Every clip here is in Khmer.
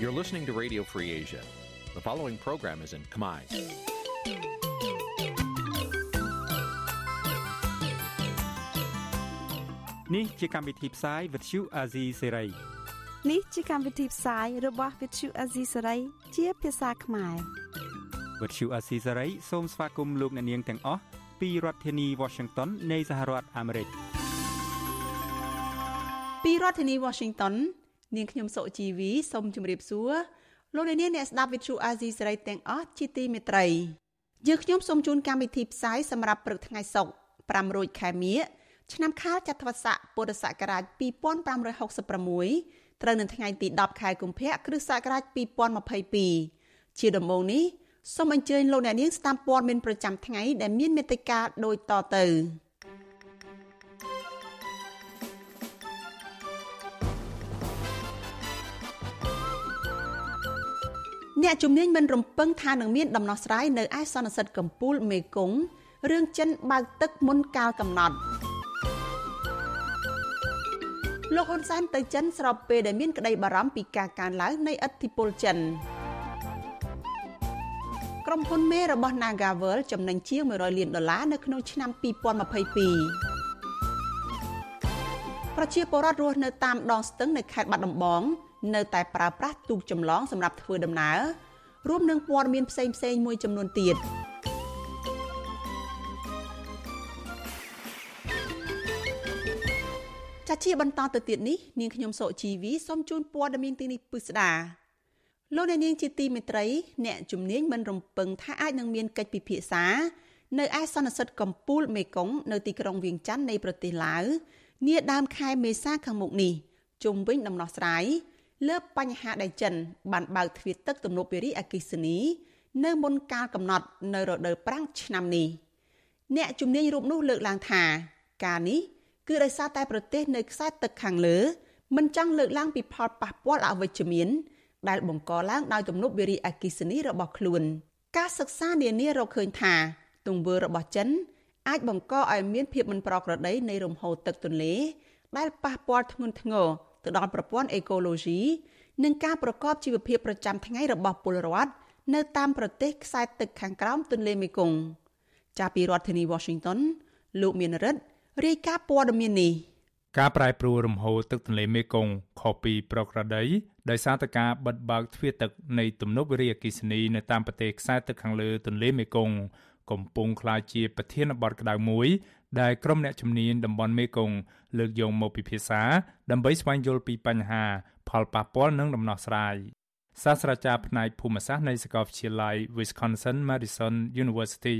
You're listening to Radio Free Asia. The following program is in Khmer. Nǐ chi càm bi tiệp xáy vệt chiu a zì sê នេះជាកម្មវិធីផ្សាយរបស់ Vithu Azisari ជាភាសាខ្មែរ វិទ្យុអាស៊ីសេរីសូមស្វាគមន៍លោកអ្នកនាងទាំងអស់ពីរដ្ឋធានី Washington នៃសហរដ្ឋអាមេរិក ពីរដ្ឋធានី Washington នាងខ្ញុំសុជីវីសូមជម្រាបសួរលោកអ្នកនាងអ្នកស្ដាប់ Vithu Azisari ទាំងអស់ជាទីមេត្រីយើងខ្ញុំសូមជូនកម្មវិធីផ្សាយសម្រាប់ព្រឹកថ្ងៃសុក្រ5រោចខែមិញឆ្នាំខាលចត្វាស័កពុរសករាជ2566ត្រូវនៅថ្ងៃទី10ខែកុម្ភៈគ្រិស្តសករាជ2022ជាដំបូងនេះសូមអញ្ជើញលោកអ្នកនាងស្ដាប់ព័ត៌មានប្រចាំថ្ងៃដែលមានមេត្តាដូចតទៅ អ្នកជំនាញមិនរំពឹងថានឹងមានដំណោះស្រាយនៅឯសន្និសីទកំពូលមេគង្គរឿងចិនបើកទឹកមុនកាលកំណត់លោកហ៊ុនសែនទៅចិនស្របពេលដែលមានក្តីបារម្ភពីការកើនឡើងនៃឥទ្ធិពលចិនក្រុមហ៊ុនមេរបស់ Nagavel ចំណេញជាង100លានដុល្លារនៅក្នុងឆ្នាំ2022ប្រជាពលរដ្ឋរស់នៅតាមដងស្ទឹងនៅខេត្តបាត់ដំបង នៅតែប្រើប្រាស់ទូកចម្លងសម្រាប់ធ្វើដំណើររួមនឹងព័ត៌មានផ្សេងៗមួយចំនួនទៀត។ចាជាបន្តទៅទៀតនេះនាងខ្ញុំសុជីវីសូមជូនព័ត៌មានទីនេះពិស្ដាលោកអ្នកនាងជាទីមេត្រី អ្នកជំនាញមិនរំពឹងថាអាចនឹងមានកិច្ចពិភាក្សា នៅឯសន្និសីទកំពូលមេគង្គនៅទីក្រុងវៀងច័ន្ទនៃប្រទេសឡាវនាដើមខែមេសាខាងមុខនេះជុំវិញដំណោះស្រាយ លើបញ្ហាដែលចិនបានបើកទ្វារទឹកទំនប់វារីអគ្គិសនី នៅមុនកាលកំណត់នៅរដូវប្រាំងឆ្នាំនេះអ្នកជំនាញរូបនោះលើកឡើងថាការនេះគឺដោយសារតែប្រទេសនៅខ្សែទឹកខាងលើ មិនចង់លើកឡើងពីផលប៉ះពាល់អវិជ្ជមាន ដែលបង្កឡើងដោយទំនប់វារីអគ្គិសនីរបស់ខ្លួន ការសិក្សានានារកឃើញថា ទង្វើរបស់ចិន អាចបង្កឲ្យមានភាពមិនប្រក្រតីនៃរំហូរទឹកទន្លេដែលប៉ះពាល់ធ្ងន់ធ្ងរ ទៅដល់ប្រព័ន្ធអេកូឡូស៊ីនិងការប្រកបជីវភាពប្រចាំថ្ងៃរបស់ពលរដ្ឋនៅតាមប្រទេសខ្សែទឹកខាងក្រោមទន្លេមេគង្គចាប់ពីរដ្ឋធានី Washington លោកមានរិទ្ធរាយការណ៍ព័ត៌មាននេះការប្រែប្រួលរំហូរទឹកទន្លេមេគង្គខុសពីប្រក្រតីដោយសារតែការបិទបើកទ្វារទឹកនៃទំនប់វារីអគ្គិសនីនៅតាមប្រទេសខ្សែទឹកខាងលើទន្លេមេគង្គកំពុងក្លាយជាប្រធានបទក្តៅមួយ ដែលក្រុមអ្នកជំនាញតំបន់មេគង្គលើកយកមកពិភាក្សាដើម្បីស្វែងយល់ពីបញ្ហា ផលប៉ះពាល់និងដំណោះស្រាយសាស្ត្រាចារ្យផ្នែកភូមិសាស្ត្រនៃសាកលវិទ្យាល័យ Wisconsin Madison University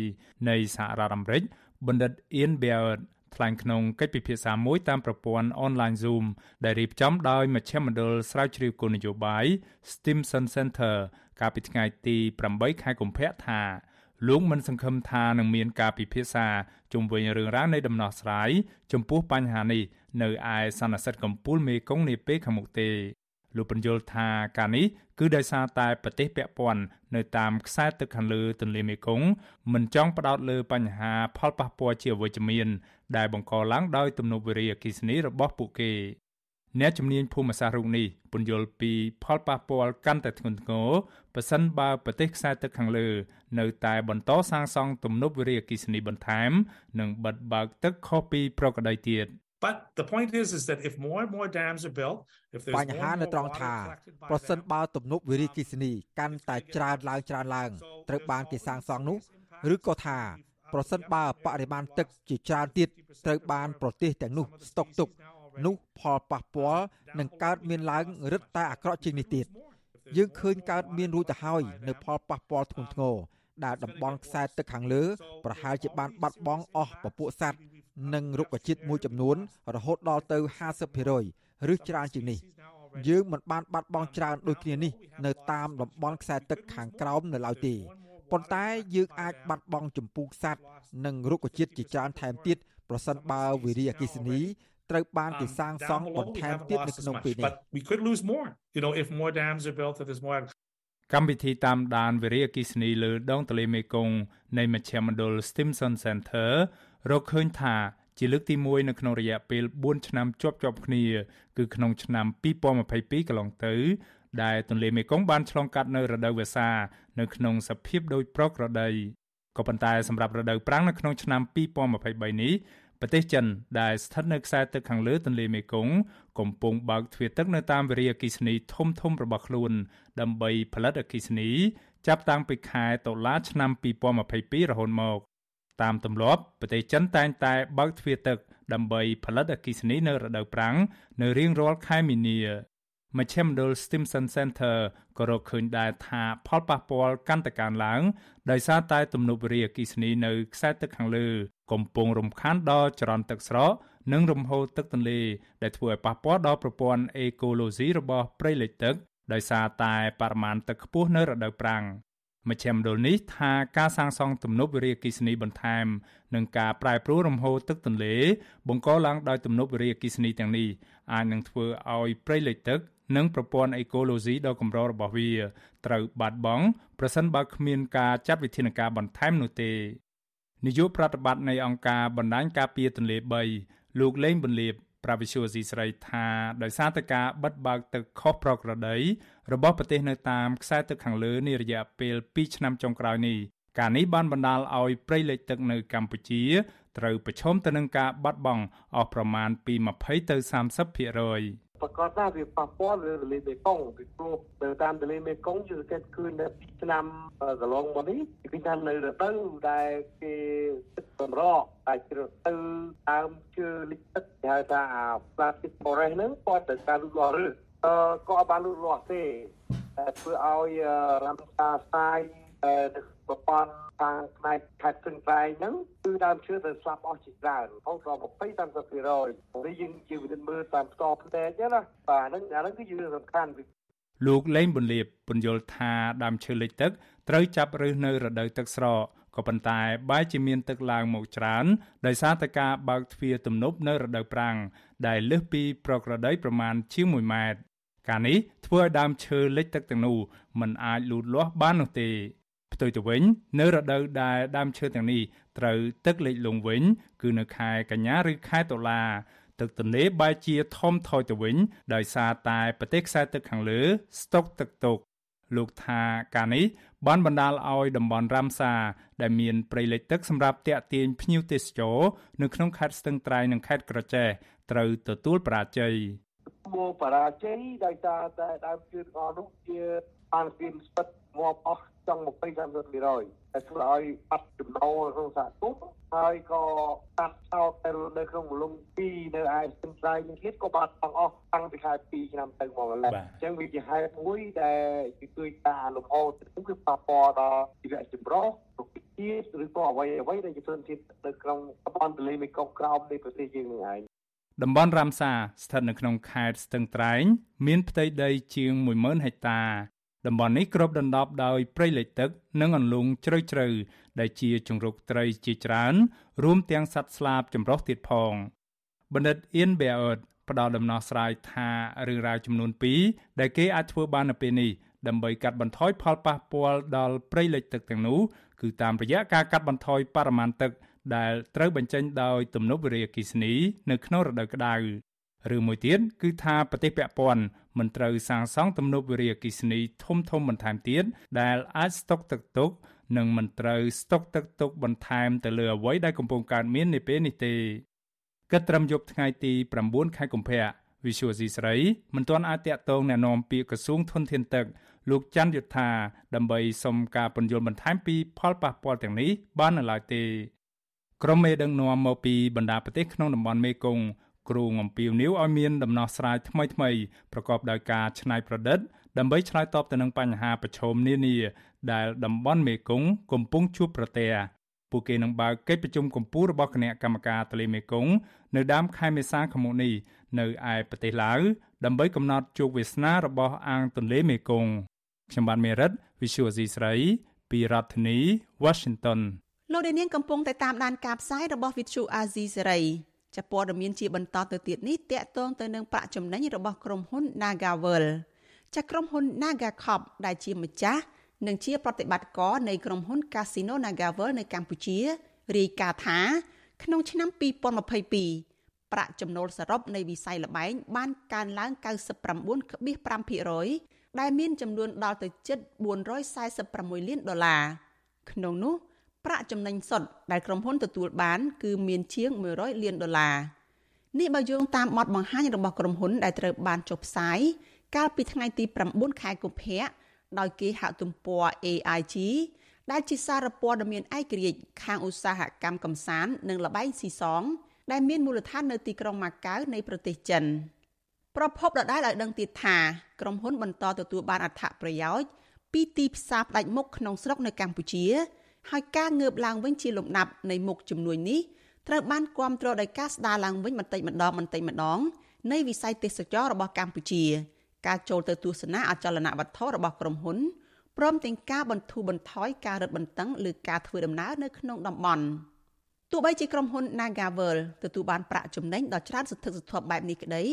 នៃសហរដ្ឋអាមេរិកបណ្ឌិត Ian Beard ថ្លែងក្នុងកិច្ចពិភាក្សាមួយតាមប្រព័ន្ធអនឡាញ Zoom ដែលរៀបចំដោយមជ្ឈមណ្ឌលស្រាវជ្រាវគោលនយោបាយ Stimson Center កាលពីថ្ងៃទី8ខែកុម្ភៈថា លោកមិនសង្ឃឹមថានឹងមានការពិភាក្សាជុំវិញរឿងរ៉ាវនៃដំណោះស្រាយចំពោះបញ្ហានេះនៅឯសន្និសីទកំពូលមេគង្គនាពេលខាងមុខទេលោកបញ្យល់ថាការនេះគឺដោយសារតែប្រទេសពាក់ព័ន្ធនៅតាមខ្សែទឹកខាងលើទន្លេមេគង្គមិនចង់ផ្ដោតលើបញ្ហាផលប៉ះពាល់ជាវិជ្ជមាន ដែលបង្កឡើងដោយទំនប់វារីអគ្គិសនីរបស់ពួកគេ អ្នកជំនាញភូមិសាស្ត្ររូបនេះពន្យល់ពីផលប៉ះពាល់កាន់តែធ្ងន់ធ្ងរប៉ះសិនបើប្រទេសខ្សែទឹកខាងលើ នៅតែបន្តសាងសង់ទំនប់វារីអគ្គិសនីបន្ថែម និងបិទបើកទឹកខុសពីប្រក្រតីទៀត But the point is is that if more and more dams are built if there's បញ្ហានៅត្រង់ថាប្រសិនបើទំនប់វារីអគ្គិសនីកាន់តែច្រើនឡើងច្រើនឡើងត្រូវបានគេសាងសង់នោះឬក៏ថាប្រសិនបើបរិមាណទឹកជាច្រើនទៀតត្រូវបានប្រទេសទាំងនោះស្តុកទុក នោះផលប៉ះពាល់នឹងកើតមានឡើងរឹតតែអាក្រក់ជាងនេះទៀតយើងឃើញកើតមានរួចទៅហើយនៅផលប៉ះពាល់ធ្ងន់ធ្ងរដែលតំបន់ខ្សែទឹកខាងលើប្រហែលជាបានបាត់បង់អស់ពពួកសត្វនិងរុក្ខជាតិមួយចំនួន រហូតដល់ទៅ50%ឬច្រើនជាងនេះយើងមិនបានបាត់បង់ច្រើនដូចគ្នានេះនៅតាមតំបន់ខ្សែទឹកខាងក្រោមនៅឡើយទេប៉ុន្តែយើងអាចបាត់បង់ចម្ពោះសត្វនិងរុក្ខជាតិជាច្រើនថែមទៀតប្រសិនបើវិរិយអគិសនី ត្រូវបានគេសាងសង់បន្ថែមទៀតនៅក្នុងពេលនេះ we could lose more you know if more dams are built that there's more កម្មវិធីតាមដានវិរិយអគិសនីលើដងទន្លេមេគង្គនៃមជ្ឈមណ្ឌល Stimson Center រកឃើញថាជាលើកទី1នៅក្នុងរយៈពេល4ឆ្នាំជាប់ជាប់គ្នាគឺក្នុងឆ្នាំ2022កន្លងទៅ ដែលទន្លេមេគង្គបានឆ្លងកាត់នៅរដូវវស្សានៅក្នុងសភាពដូចប្រក្រតីក៏ប៉ុន្តែសម្រាប់រដូវប្រាំងនៅក្នុងឆ្នាំ2023នេះ ប្រទេសចិនដែលស្ថិតនៅខ្សែទឹកខាងលើទន្លេមេគង្គកំពុងបើកទ្វារទឹកនៅតាមវារីអគ្គិសនីធំធំរបស់ខ្លួន ដើម្បីផលិតអគ្គិសនី ចាប់តាំងពីខែតុលាឆ្នាំ2022រហូតមកតាមទម្លាប់ប្រទេសចិនតែងតែបើកទ្វារទឹកដើម្បីផលិតអគ្គិសនីនៅរដូវប្រាំង នៅរៀងរាល់ខែមីនា មជ្ឈមណ្ឌល Stimson Center ក៏រកឃើញដែរថាផលប៉ះពាល់កាន់តែកើនឡើងដោយសារតែទំនប់វារីអគ្គិសនីនៅខ្សែទឹកខាងលើកំពុងរំខានដល់ចរន្តទឹកស្រកនិងរំហូរទឹកទន្លេដែលធ្វើឲ្យប៉ះពាល់ដល់ប្រព័ន្ធអេកូឡូស៊ីរបស់ព្រៃលិចទឹកដោយសារតែបរិមាណទឹកខ្ពស់នៅរដូវប្រាំងមជ្ឈមណ្ឌលនេះថាការសាងសង់ទំនប់វារីអគ្គិសនីបន្ថែមនិងការប្រែប្រួលរំហូរទឹកទន្លេបង្កឡើងដោយទំនប់វារីអគ្គិសនីទាំងនេះអាចនឹងធ្វើឲ្យព្រៃលិចទឹក និងប្រព័ន្ធអេកូឡូស៊ីដ៏កម្ររបស់វាត្រូវបាត់បង់ប្រសិនបើគ្មានការចាត់វិធានការបន្ថែមនោះទេនាយកប្រតិបត្តិនៃអង្គការបណ្ដាញការពារទន្លេ3លោកលេងបន្លាបប្រាវិសុយស៊ីស្រីថាដោយសារតែការបិទបើកទឹកខុសប្រក្រតីរបស់ប្រទេសនៅតាមខ្សែទឹកខាងលើនារយៈពេល2ឆ្នាំចុងក្រោយនេះការនេះបានបណ្ដាលឲ្យព្រៃលិចទឹកនៅកម្ពុជាត្រូវប្រឈមទៅនឹងការបាត់បង់អស់ប្រមាណពី20ទៅ30% ប្រកាសថាវាប៉ះពាល់លើទន្លេមេគង្គពីព្រោះនៅតាមទន្លេមេគង្គយើងសង្កេតឃើញនៅពីឆ្នាំកន្លងមកនេះគឺថានៅរដូវដែលគេទឹកសម្រកតែជ្រៅទៅតាមជើលិចទឹកគេហៅថាអា plastic forest ហ្នឹងគាត់ទៅការលូតលាស់ឬអឺក៏អត់បានលូតលាស់ទេតែធ្វើឲ្យរំសាសាយ ប្រព័ន្ធខាងផ្នែកខេត្តព្រឹងប្រែងហ្នឹងគឺដើមឈើទៅស្លាប់អស់ជាច្រើនរហូតដល់20 30%នេះយើងជាវិធានមើលតាមផ្ទាល់ផ្នែកណាបាទហ្នឹងអាហ្នឹងគឺជារឿងសំខាន់លោកលេងបន្លាបពន្យល់ថាដើមឈើលិចទឹកត្រូវចាប់ឫសនៅរដូវទឹកស្រកក៏ប៉ុន្តែបែរជាមានទឹកឡើងមកច្រើនដោយសារតែការបើកទ្វារទំនប់នៅរដូវប្រាំងដែលលើសពីប្រក្រតីប្រមាណជាង1ម៉ែត្រការនេះធ្វើឲ្យដើមឈើលិចទឹកទាំងនោះមិនអាចលូតលាស់បាននោះទេ ផ្ទុយទៅវិញ នៅរដូវដែលដើមឈើទាំងនេះត្រូវទឹកលិចលង់វិញ គឺនៅខែកញ្ញាឬខែតុលាទឹកទន្លេបែរជាធំថយទៅវិញ ដោយសារតែប្រទេសខ្សែទឹកខាងលើ ស្តុកទឹកទុកលោកថាការនេះបានបណ្ដាលឲ្យតំបន់រ៉ាមសាដែលមានព្រៃលិចទឹកសម្រាប់ទាក់ទាញភ្ញៀវទេសចរនៅក្នុងខេត្តស្ទឹងត្រែងនិងខេត្តក្រចេះត្រូវទទួលបរាជ័យមកបរាជ័យដោយសារតែដើមជឿនអនោះជាបានគៀនស្ពិតងាប់អស់ ចង់20 30%តែធ្វើឲ្យបាត់ចំណូលក្នុងសហគមន៍ហើយក៏តាត់ចោលទៅនៅក្នុងមលំ2នៅឯស្ទឹងត្រែងនេះទៀតក៏បាត់បង់អស់តាំងពីខែ2ឆ្នាំទៅមកម្ល៉េះអញ្ចឹងវាជាហេតុមួយដែលជួយការលំហូរទឹកគឺប៉ះពាល់ដល់ជីវៈចម្រុះរុក្ខជាតិឬក៏អ្វីអ្វីដែលជាធនធាននៅក្នុងតំបន់ទន្លេមេគង្គក្រោមនៃប្រទេសយើងនឹងឯងតំបន់រ៉ាមសាស្ថិតនៅក្នុងខេត្តស្ទឹងត្រែង មានផ្ទៃដីជាង10000ហិកតា តំបន់នេះគ្របដណ្ដប់ដោយព្រៃលិចទឹក និងអន្លង់ជ្រៅជ្រៅដែលជាជង្រុកត្រីជាច្រើន រួមទាំងសត្វស្លាបចម្រុះទៀតផងបណ្ឌិតអៀនប៊ែអឺតផ្ដល់ដំណោះស្រាយថារឿងរ៉ាវចំនួន2ដែលគេអាចធ្វើបាននៅពេលនេះដើម្បីកាត់បន្ថយផលប៉ះពាល់ដល់ព្រៃលិចទឹកទាំងនោះគឺតាមរយៈការកាត់បន្ថយបរិមាណទឹក ដែលត្រូវបញ្ចេញដោយទំនប់វារីអគ្គិសនី នៅក្នុងរដូវក្តៅឬមួយទៀតគឺថាប្រទេសពាក់ព័ន្ធ មិនត្រូវសាងសង់ទំនប់វារីអគ្គិសនីធំធំបន្ថែមទៀតដែលអាចស្តុកទឹកទុកនិងមិនត្រូវស្តុកទឹកទុកបន្ថែមទៅលើអ្វីដែលកំពុងកើតមាននាពេលនេះទេគិតត្រឹមយប់ថ្ងៃទី9ខែកុម្ភៈវិសុវស៊ីស្រីមិនទាន់អាចតាក់ទងណែនាំពាក្យក្រសួងធនធានទឹកលោកច័ន្ទយុធា ដើម្បីសុំការពន្យល់បន្ថែមពីផលប៉ះពាល់ទាំងនេះបាននៅឡើយទេក្រុមមេដឹកនាំមកពីបណ្ដាប្រទេសក្នុងតំបន់មេគង្គ គ្រូអំពីវនីវឲ្យមានដំណោះស្រាយថ្មីថ្មីប្រកបដោយការច្នៃប្រឌិត ដើម្បីឆ្លើយតបទៅនឹងបញ្ហាប្រឈមនានា ដែលតំបន់មេគង្គកំពុងជួបប្រទះពួកគេនឹងបើកកិច្ចប្រជុំកម្ពុជារបស់គណៈកម្មការទន្លេមេគង្គនៅដើមខែមេសាខាងមុខនេះនៅឯប្រទេសឡាវដើម្បីកំណត់ជោគវាសនារបស់អាងទន្លេមេគង្គខ្ញុំបាទមេរិត Visual C ស្រីពីរដ្ឋធានី Washington លោកនាងកំពុងតែតាមដានការផ្សាយរបស់ Visual Asia សេរី ចាព័ត៌មានជាបន្តទៅទៀតនេះតកតងទៅនឹងប្រាក់ចំណេញរបស់ក្រុមហ៊ុន Nagavel ចាក្រុមហ៊ុន Nagacop ដែលជាម្ចាស់និងជាប្រតិបត្តិការនៃក្រុមហ៊ុន Casino Nagavel នៅកម្ពុជារាយការណ៍ថា ក្នុងឆ្នាំ2022ប្រាក់ចំណូលសរុបនៃវិស័យលបែងបានកើនឡើង99.5%បដែលមានចំនួនដល់ទៅជិត446លានដុល្លារក្នុងនោះ ប្រាក់ចំណេញសុទ្ធដែលក្រុមហ៊ុនទទួលបាន គឺមានជាង100លានដុល្លារនេះបើយោងតាមបទបង្ហាញរបស់ក្រុមហ៊ុនដែលត្រូវបានចុះផ្សាយកាលពីថ្ងៃទី9ខែកុម្ភៈដោយគេហទំព័រ AIG ដែលជាសារព័ត៌មានឯករាជ្យខាងឧស្សាហកម្មកំសាន្តនិងលបែងស៊ីសង ដែលមានមូលដ្ឋាននៅទីក្រុងម៉ាកាវនៃប្រទេសចិនប្រពន្ធដដែលឲ្យដឹងទៀតថាក្រុមហ៊ុនបន្តទទួលបានអត្ថប្រយោជន៍ពីទីផ្សារផ្ដាច់មុខក្នុងស្រុកនៅកម្ពុជា ហើយការងើបឡើងវិញជាលំដាប់នៃមុខជំនួយនេះត្រូវបានគ្រប់គ្រងដោយការស្ដារឡើងវិញបន្តិចម្ដងបន្តិចម្ដងនៃវិស័យទេសចររបស់កម្ពុជា ការចូលទៅទស្សនាអចលនវត្ថុរបស់ក្រុមហ៊ុនព្រមទាំងការបន្ធូរបន្ថយការរឹតបន្តឹងលើការធ្វើដំណើរនៅក្នុងតំបន់ទោះបីជាក្រុមហ៊ុន Nagavel ទទួលបានប្រាក់ចំណេញដ៏ច្រើនសន្ធឹកសន្ធាប់បែបនេះក្តី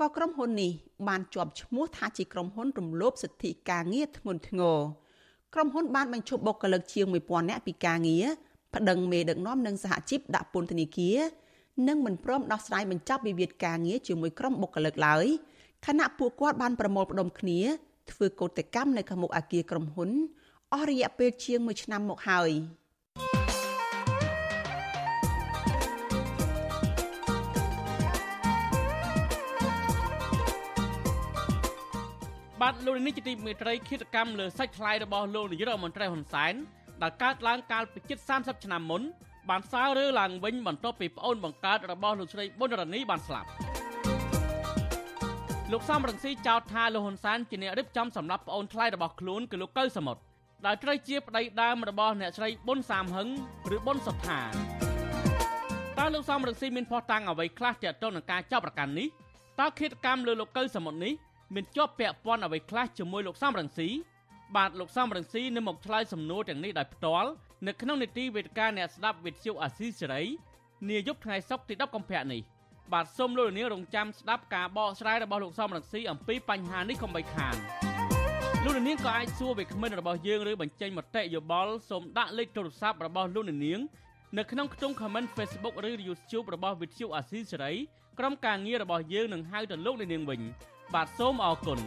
ក៏ក្រុមហ៊ុននេះបានជាប់ឈ្មោះថាជាក្រុមហ៊ុនរំលោភសិទ្ធិការងារធ្ងន់ធ្ងរ ក្រុមហ៊ុនបានបញ្ឈប់បុគ្គលិកជាង1000នាក់ពីការងារប្តឹងមេដឹកនាំនិងសហជីពដាក់ពន្ធនាគារនិងមិនព្រមដោះស្រាយបញ្ចប់វិវាទការងារជាមួយក្រុមបុគ្គលិកឡើយខណៈពួកគាត់បានប្រមូលផ្ដុំគ្នាធ្វើកោតកម្មនៅខាងមុខអគារក្រុមហ៊ុនអស់រយៈពេលជាង1ឆ្នាំមកហើយ បាទលោកនេះជាទីមេត្រីគិតកម្មលើសាច់ថ្លៃរបស់លោកនាយករដ្ឋមន្ត្រីហ៊ុនសែនដែលកើតឡើងកាលពីជិត30ឆ្នាំមុនបានសើរើឡើងវិញបន្ទាប់ពីប្អូនបង្កើតរបស់លោកស្រីប៊ុនរ៉ានីបានស្លាប់លោកសំរងស៊ីចោទថាលោកហ៊ុនសែនជាអ្នករៀបចំសម្រាប់ប្អូនថ្លៃរបស់ខ្លួនគឺលោកកៅសមុទ្រដែលត្រូវជាប្តីដើមរបស់អ្នកស្រីប៊ុនសាមហឹងឬប៊ុនសុថាតើលោកសំរងស៊ីមានភ័ស្តុតាងអ្វីខ្លះទាក់ទងនឹងការចាប់ប្រកាន់នេះតើឃាតកម្មលើលោកកៅសមុទ្រនេះ មានជាប់ពាក់ព័ន្ធអ្វីខ្លះជាមួយលោកសំរងស៊ីបាទលោកសំរងស៊ីនឹងមកឆ្លើយសំណួរទាំងនេះដោយផ្ទាល់នៅក្នុងនីតិវេទិកាអ្នកស្ដាប់វិទ្យុអាស៊ីសេរីនាយប់ថ្ងៃសុក្រទី10កុម្ភៈនេះបាទសូមលោកលានរងចាំស្ដាប់ការបកស្រាយរបស់លោកសំរងស៊ីអំពីបញ្ហានេះកុំបីខានលោកនាងក៏អាចសួរវាគ្មិនរបស់យើងឬបញ្ចេញមតិយោបល់សូមដាក់លេខទូរស័ព្ទរបស់លោកនាងនៅក្នុងខ្ទង់ comment Facebook ឬ YouTube របស់វិទ្យុអាស៊ីសេរីក្រុមការងាររបស់យើងនឹងហៅទៅលោកនាងវិញ បាទសូមអរគុណល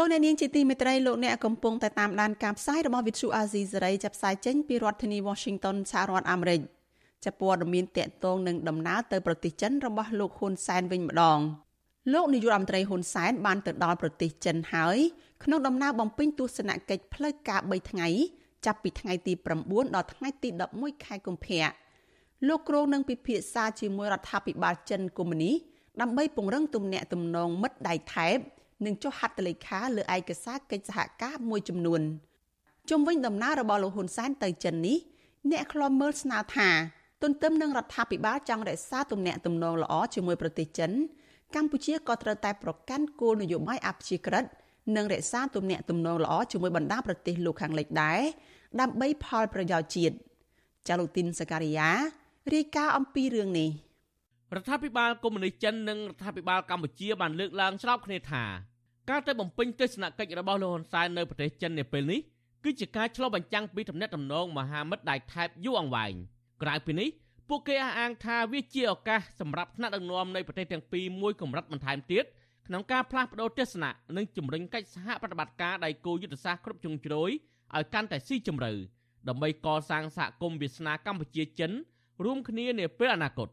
ោកអ្នកនាងជាទីមេត្រីលោកអ្នកកំពុងតែតាមដានការផ្សាយរបស់ Vithu Azizi សេរីចាប់ផ្សាយចេញពីរដ្ឋធានី Washington សហរដ្ឋអាមេរិកចាប់ព័ត៌មានតកតងនឹងដំណើរទៅប្រទេសចិនរបស់លោកហ៊ុនសែនវិញម្ដងលោកនាយករដ្ឋមន្ត្រីហ៊ុនសែនបានទៅដល់ប្រទេសចិនហើយ ក្នុងដំណើរបំពេញទស្សនកិច្ចផ្លូវការ3ថ្ងៃ ចាប់ពីថ្ងៃទី9ដល់ថ្ងៃទី11ខែកុម្ភៈលោកគ្រងនឹងពិភាក្សាជាមួយរដ្ឋាភិបាលចិនកុម្មុយនីដើម្បីពង្រឹងទំនាក់ទំនងមិត្តដៃថែបនិងចុះហត្ថលេខាលើឯកសារកិច្ចសហការមួយចំនួនជុំវិញដំណើររបស់លោកហ៊ុនសែនទៅចិននេះអ្នកខ្លាំមើលស្នើថាទន្ទឹមនឹងរដ្ឋាភិបាលចង់រក្សាទំនាក់ទំនងល្អជាមួយប្រទេសចិនកម្ពុជាក៏ត្រូវតែប្រកាន់គោលនយោបាយអព្យាក្រឹត និងរក្សាទំនាក់ទំនងល្អជាមួយបណ្ដាប្រទេសលោកខាងលិចដែរដើម្បីផលប្រយោជន៍ជាតិចាលូទីនសការីយ៉ារាយការណ៍អំពីរឿងនេះរដ្ឋាភិបាលកុម្មុយនីសចិននិងរដ្ឋាភិបាលកម្ពុជាបានលើកឡើងស្របគ្នាថាការទៅបំពេញទស្សនកិច្ចរបស់លោកហ៊ុនសែននៅប្រទេសចិននាពេលនេះគឺជាការឆ្លុះបញ្ចាំងពីទំនាក់ទំនងមហាមិត្តដៃថែបយូរអង្វែងក្រៅពីនេះពួកគេអះអាងថាវាជាឱកាសសម្រាប់ថ្នាក់ដឹកនាំនៃប្រទេសទាំងពីរមួយកម្រិតបន្ថែមទៀត ក្នុងការផ្លាស់ប្តូរទស្សនៈនិងជំរុញកិច្ចសហប្រតិបត្តិការដៃគូយុទ្ធសាស្ត្រគ្រប់ជ្រុងជ្រោយឲ្យកាន់តែស៊ីជម្រៅដើម្បីកសាងសហគមន៍វាសនាកម្ពុជាចិនរួមគ្នានាពេលអនាគត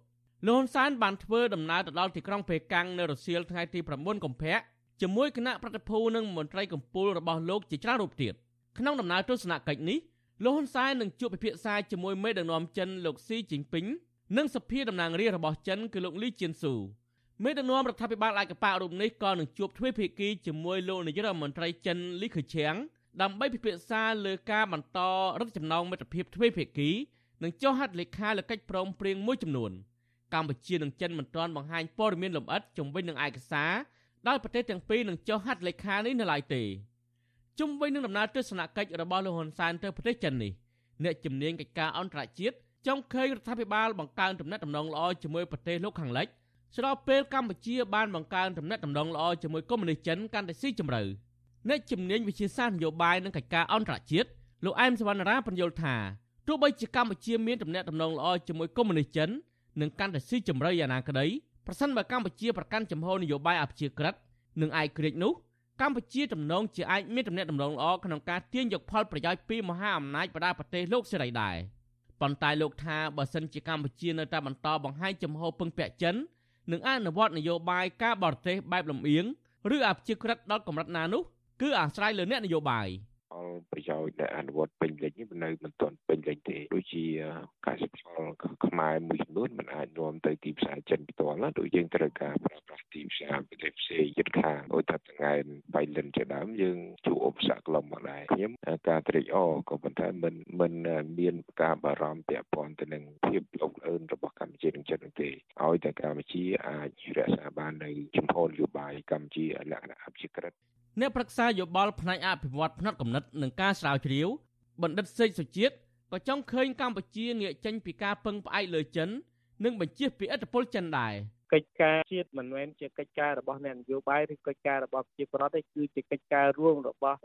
លោកហ៊ុនសែនបានធ្វើដំណើរទៅដល់ទីក្រុងប៉េកាំងនៅរុស្ស៊ីថ្ងៃទី9កុម្ភៈជាមួយគណៈប្រតិភូនិងមន្ត្រីកម្ពុជារបស់លោកជាច្រើនរូបទៀតក្នុងដំណើរទស្សនកិច្ចនេះលោកហ៊ុនសែននឹងជួបពិភាក្សាជាមួយមេដឹកនាំចិនលោកស៊ីជីងពីងនិងសភាតំណាងរាស្ត្ររបស់ចិនគឺលោកលីជៀនស៊ូ មេដឹកនាំរដ្ឋាភិបាលឯកបៈរូបនេះក៏នឹងជួបទ្វេភាគីជាមួយលោកនាយករដ្ឋមន្ត្រីចិនលីខឺឈៀងដើម្បីពិភាក្សាលើការបន្តរដ្ឋចំណងមិត្តភាពទ្វេភាគីនិងចុះហត្ថលេខាលើកិច្ចព្រមព្រៀងមួយចំនួនកម្ពុជានិងចិនមិនទាន់បង្ហាញព័ត៌មានលម្អិតជំវិញនឹងឯកសារដោយប្រទេសទាំងពីរនឹងចុះហត្ថលេខានេះនៅឡើយទេជុំវិញនឹងដំណើរទស្សនកិច្ចរបស់លោកហ៊ុនសែនទៅប្រទេសចិននេះអ្នកជំនាញកិច្ចការអន្តរជាតិចង់ឃើញរដ្ឋាភិបាលបង្កើនទំនាក់ទំនងល្អជាមួយប្រទេសលោកខាងលិច ស្របពេលកម្ពុជាបានបង្កើនទំនាក់ទំនងល្អជាមួយកុម្មុយនីសចិនកាន់តែស៊ីជម្រៅអ្នកជំនាញវិជាសាស្ត្រនយោបាយនិងកិច្ចការអន្តរជាតិលោកអែមសវណ្ណរាបញ្យល់ថាទោះបីជាកម្ពុជាមានទំនាក់ទំនងល្អជាមួយកុម្មុយនីសចិននិងកាន់តែស៊ីជម្រៅយ៉ាងណាក្តីប្រសិនបើកម្ពុជាប្រកាន់ចំហនយោបាយអព្យាក្រឹតនិងឯកក្រិចនោះកម្ពុជាទំនងជាអាចមានទំនាក់ទំនងល្អក្នុងការទាញយកផលប្រយោជន៍ពីមហាអំណាចបដាប្រទេសលោកសេរីដែរប៉ុន្តែលោកថាបើសិនជាកម្ពុជានៅតែបន្តបង្ហាញចំហពឹងពាក់ចិន និងអនុវត្តនយោបាយការបរទេសបែបលំអៀងឬអព្យាក្រឹតដល់កម្រិតណានោះគឺអាស្រ័យលើអ្នកនយោបាយ។ ផលប្រយោជន៍ដែលអនុវត្តពេញលេញនេះនៅមិនទាន់ពេញលេញទេដូចជាកសិផលខ្មែរមួយចំនួនมันអាចនាំទៅទីផ្សារចិនផ្ទាល់ណាដូចយើងត្រូវការប្រើប្រាស់ទីផ្សារប្រទេសផ្សេងយិតខាងដូចថាថ្ងៃបៃលិនជាដើមយើងជួបឧបសគ្គខ្លុំមកដែរខ្ញុំការត្រេកអរក៏ប៉ុន្តែមិនមិនមានការបារម្ភពាក់ព័ន្ធទៅនឹងភាពលោកអឿនរបស់កម្ពុជានឹងចិត្តនោះទេឲ្យតែកម្ពុជាអាចរក្សាបាននៅជំហរនយោបាយកម្ពុជាលក្ខណៈអភិក្រិត អ្នកប្រឹក្សាយោបល់ផ្នែកអភិវឌ្ឍផ្នែកកំណត់និងការស្រាវជ្រាវបណ្ឌិតសេកសុជាតិក៏ចង់ឃើញកម្ពុជាងាកចេញពីការពឹងផ្អែកលើចិន និងបញ្ជៀសពីឥទ្ធិពលចិនដែរ។ កិច្ចការជាតិមិនមែនជាកិច្ចការរបស់អ្នកនយោបាយឬកិច្ចការរបស់ប្រជាពលរដ្ឋទេគឺជាកិច្ចការរួមរបស់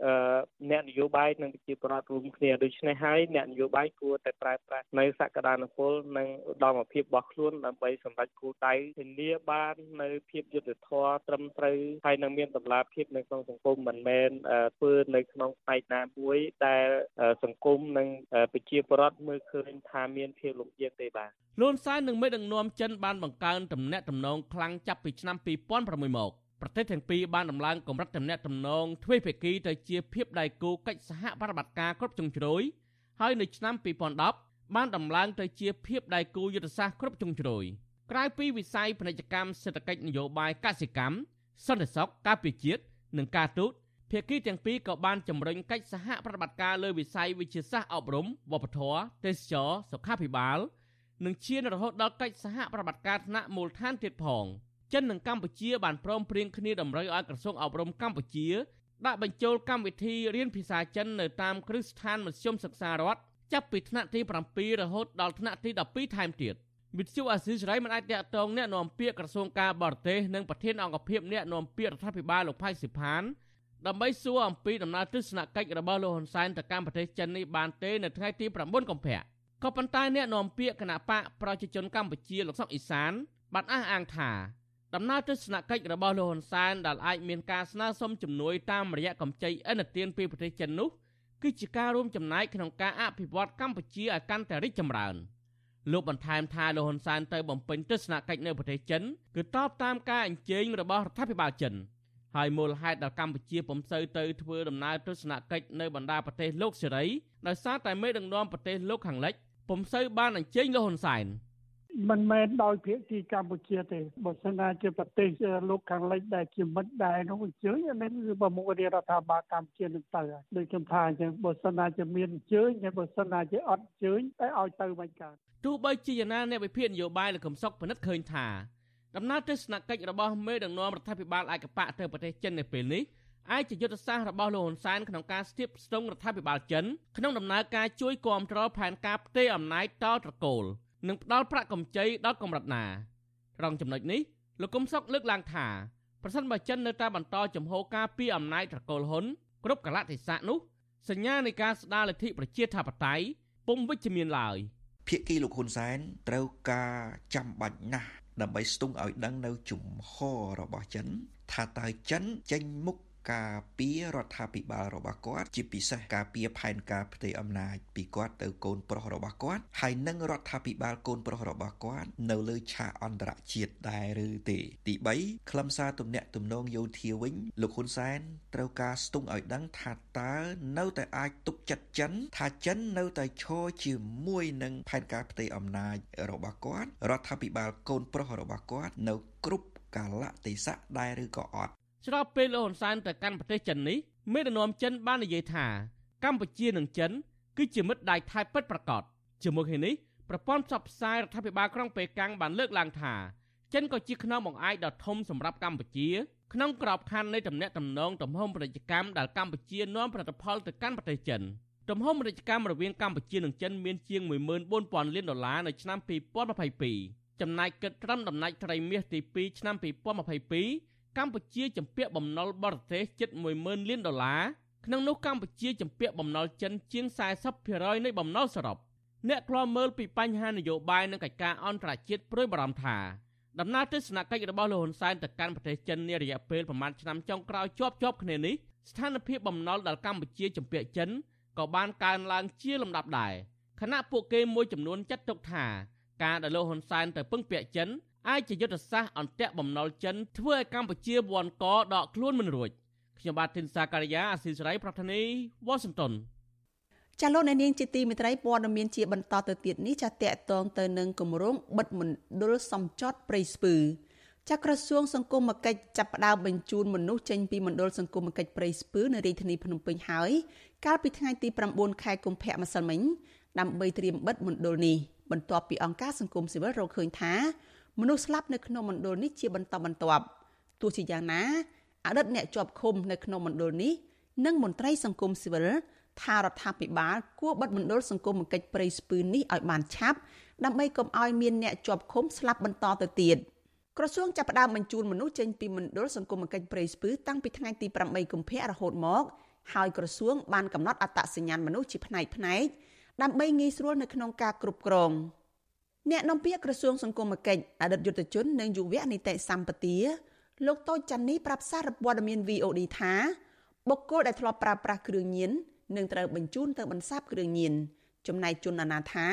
អ្នកនយោបាយនិងប្រជាពលរដ្ឋរួមគ្នាដូច្នេះហើយអ្នកនយោបាយគួរតែប្រើប្រាស់នៅសក្តានុពលនិងឧត្តមភាពរបស់ខ្លួនដើម្បីសម្រេចគោលដៅធានាបាននៅភាពយុត្តិធម៌ត្រឹមត្រូវហើយនឹងមានតម្លាភាពនៅក្នុងសង្គមមិនមែនធ្វើនៅក្នុងផ្នែកណាមួយដែលសង្គមនិងប្រជាពលរដ្ឋមើលឃើញថាមានភាពលំអៀងទេបាទលន់សាននិងមេដឹកនាំចិនបានបង្កើនទំនាក់ទំនងខ្លាំងចាប់ពីឆ្នាំ2006មកប្រទេសទាំងពីរបានដំឡើងកម្រិតទំនាក់ទំនងទ្វេភាគីទៅជាភាពដៃគូកិច្ចសហប្រតិបត្តិការគ្រប់ជ្រុងជ្រោយហើយនៅឆ្នាំ2010បានដំឡើងទៅជាភាពដៃគូយុទ្ធសាស្ត្រគ្រប់ជ្រុងជ្រោយក្រៅពីវិស័យពាណិជ្ជកម្មសេដ្ឋកិច្ចនយោបាយកសិកម្មសន្តិសុខការពារជាតិនិងការទូតភាគីទាំងពីរក៏បានជំរុញកិច្ចសហប្រតិបត្តិការលើវិស័យវិទ្យាសាស្ត្រអប់រំវប្បធម៌ទេសចរសុខាភិបាល និងឈានរហូតដល់កិច្ចសហប្រតិបត្តិការថ្នាក់មូលដ្ឋានទៀតផងចិននិងកម្ពុជាបានព្រមព្រៀងគ្នាតម្រូវឲ្យក្រសួងអប់រំកម្ពុជាដាក់បញ្ចូលកម្មវិធីរៀនភាសាចិននៅតាមគ្រឹះស្ថានមធ្យមសិក្សារដ្ឋចាប់ពីថ្នាក់ទី7រហូតដល់ថ្នាក់ទី12ថែមទៀតវិទ្យុអាស៊ីសេរីមិនអាចតាក់ទងអ្នកនាំពាក្យក្រសួងការបរទេសនិងប្រធានអង្គភិបអ្នកនាំពាក្យរដ្ឋាភិបាលលោកផៃសិផានដើម្បីសួរអំពីដំណើរទស្សនកិច្ចរបស់លោកហ៊ុនសែនទៅកាន់ប្រទេសចិននេះបានទេនៅថ្ងៃទី9កុម្ភៈ ក៏ប៉ុន្តែអ្នកនាំពាក្យគណៈបកប្រជាជនកម្ពុជាលោកសុកអ៊ីសានបានអះអាងថាដំណើរទស្សនកិច្ចរបស់លោកហ៊ុនសែនដែលអាចមានការស្នើសុំជំនួយតាមរយៈកម្ចីឥណទានពីប្រទេសចិននោះគឺជាការរួមចំណែកក្នុងការអភិវឌ្ឍកម្ពុជាឲ្យកាន់តែរីកចម្រើនលោកបន្ថែមថាលោកហ៊ុនសែនទៅបំពេញទស្សនកិច្ចនៅប្រទេសចិនគឺតបតាមការអញ្ជើញរបស់រដ្ឋាភិបាលចិនហើយមូលហេតុដែលកម្ពុជាពុំសូវទៅធ្វើដំណើរទស្សនកិច្ចនៅបណ្ដាប្រទេសលោកសេរីដោយសារតែមេដឹកនាំប្រទេសលោកខាងលិច ពុំសូវបានអញ្ជើញលោកហ៊ុនសែនមិនមែនដោយភាគីកម្ពុជាទេបើសិនណាជាប្រទេសលោកខាងលិចដែលជាមិត្តដែរនោះអញ្ជើញអានេះគឺប្រមុខរាជរដ្ឋាភិបាលកម្ពុជានឹងទៅដូចខ្ញុំថាអញ្ចឹងបើសិនណាជាមានអញ្ជើញហើយបើសិនណាជាអត់អញ្ជើញតែឲ្យទៅមិនកើតទោះបីជាយ៉ាងណាអ្នកវិភាគនយោបាយលោកកំសុកពិនិត្យឃើញថាដំណើរទស្សនកិច្ចរបស់មេដឹកនាំរដ្ឋាភិបាលឯកបកទៅប្រទេសចិននៅពេលនេះ អាចជាយុទ្ធសាស្ត្ររបស់លោកហ៊ុនសែនក្នុងការស្ទាបស្ទង់រដ្ឋាភិបាលចិនក្នុងដំណើរការជួយគាំទ្រផែនការផ្ទេរអំណាចតត្រកូលនិងផ្ដល់ប្រាក់កម្ចីដល់កម្រិតណាត្រង់ចំណុចនេះលោកកុំសុកលើកឡើងថាប្រសិនបើចិននៅតែបន្តចំហការពីអំណាចត្រកូលហ៊ុនគ្រប់កលៈទេសៈនោះសញ្ញានៃការស្ដារលទ្ធិប្រជាធិបតេយ្យពុំវិជ្ជមានឡើយភាគីលោកហ៊ុនសែនត្រូវការចាំបាច់ណាស់ដើម្បីស្ទង់ឲ្យដឹងនៅជំហររបស់ចិន ថាតើចិនចេញមុខ ការពាររដ្ឋាភិបាលរបស់គាត់ជាពិសេសការពារផែនការផ្ទៃអំណាចពីគាត់ទៅកូនប្រុសរបស់គាត់ហើយនឹងរដ្ឋាភិបាលកូនប្រុសរបស់គាត់នៅលើឆាកអន្តរជាតិដែរឬទេ ទី3ខ្លឹមសារទំនាក់ទំនងយោធាវិញលោកហ៊ុនសែនត្រូវការស្ទង់ឲ្យដឹងថាតើនៅតែអាចទុកចិត្តចិន ថាចិននៅតែឈរជាមួយនឹងផែនការផ្ទៃអំណាចរបស់គាត់រដ្ឋាភិបាលកូនប្រុសរបស់គាត់នៅគ្រប់កាលៈទេសៈដែរឬក៏អត់ ស្របពេលលោកហ៊ុនសែនទៅកាន់ប្រទេសចិននេះមេដឹកនាំចិនបាននិយាយថាកម្ពុជានិងចិន គឺជាមិត្តដៃថៃពិតប្រាកដជាមួយគ្នានេះប្រព័ន្ធផ្សព្វផ្សាយរដ្ឋាភិបាលក្រុងប៉េកាំងបានលើកឡើងថាចិនក៏ជាខ្នងបង្អែកដ៏ធំសម្រាប់កម្ពុជាក្នុងក្របខ័ណ្ឌនៃទំនាក់ទំនងទំហំពាណិជ្ជកម្មដែលកម្ពុជានាំផលិតផលទៅកាន់ប្រទេសចិនទំហំពាណិជ្ជកម្មរវាងកម្ពុជានិងចិនមានជាង14000លានដុល្លារនៅឆ្នាំ2022ចំណែកគិតត្រឹមដំណាច់ត្រីមាសទី2ឆ្នាំ2022 កម្ពុជាជំពាក់បំណុលបរទេសជិត10000លានដុល្លារក្នុងនោះកម្ពុជាចម្ពាក់បំណុលចិនជាង40%នៃបំណុលសរុបអ្នកខ្លាំមើលពីបញ្ហានយោបាយនិងកិច្ចការអន្តរជាតិព្រួយបារម្ភថាដំណើរទស្សនកិច្ចរបស់លោកហ៊ុនសែនទៅកាន់ប្រទេសចិននារយៈពេលប្រមាណឆ្នាំចុងក្រោយជាប់ជាប់គ្នានេះស្ថានភាពបំណុលដល់កម្ពុជាចម្ពាក់ចិនក៏បានកើនឡើងជាលំដាប់ដែរខណៈពួកគេមួយចំនួនចាត់ទុកថាការដែលលោកហ៊ុនសែនទៅពឹងពាក់ចិន អាចជាយុទ្ធសាស្ត្រអន្ទាក់បំណុលចិនធ្វើឲ្យកម្ពុជាវាន់កដកខ្លួនមិនរួចខ្ញុំបាទធីនសាការីយ៉ាអស៊ីសេរីប្រធានីវ៉ាស៊ីនតោនចាលោកអ្នកនាងជាទីមេត្រីព័ត៌មានជាបន្តទៅទៀតនេះចាតកតងទៅនឹងគម្រោងបិទមណ្ឌលសំចតព្រៃស្ពឺចាក្រសួងសង្គមគិច្ចចាប់ផ្ដើមបញ្ជូនមនុស្សចេញពីមណ្ឌលសង្គមគិច្ចព្រៃស្ពឺនៅរាជធានីភ្នំពេញហើយកាលពីថ្ងៃទី9ខែកុម្ភៈម្សិលមិញដើម្បីត្រៀមបិទមណ្ឌលនេះបន្ទាប់ពីអង្គការសង្គមស៊ីវិលរកឃើញថា មនុស្សស្លាប់នៅក្នុងមណ្ឌលនេះជាបន្តបន្ទាប់ទោះជាយ៉ាងណាអតីតអ្នកជាប់ឃុំនៅក្នុងមណ្ឌលនេះនិងមន្ត្រីសង្គមស៊ីវិលថារដ្ឋាភិបាលគួរបិទមណ្ឌលសង្គមគិច្ចព្រៃស្ពឺនេះឲ្យបានឆាប់ដើម្បីកុំឲ្យមានអ្នកជាប់ឃុំស្លាប់បន្តទៅទៀតក្រសួងចាប់ផ្ដើមបញ្ជូនមនុស្សចេញពីមណ្ឌលសង្គមគិច្ចព្រៃស្ពឺតាំងពីថ្ងៃទី8កុម្ភៈរហូតមកហើយក្រសួងបានកំណត់អត្តសញ្ញាណមនុស្សជាផ្នែកផ្នែកដើម្បីងាយស្រួលនៅក្នុងការគ្រប់គ្រង អ្នកនាំពាក្យក្រសួងសង្គមគិច្ចអតីតយុទ្ធជននិងយុវនីតិសម្បទាលោកតូចច័ន្ទនេះប្រាប់សារព័ត៌មាន VOD ថាបុគ្គលដែលធ្លាប់ប្រើប្រាស់គ្រឿងញៀននឹងត្រូវបញ្ជូនទៅបន្សាបគ្រឿងញៀនចំណែកជនអនាថា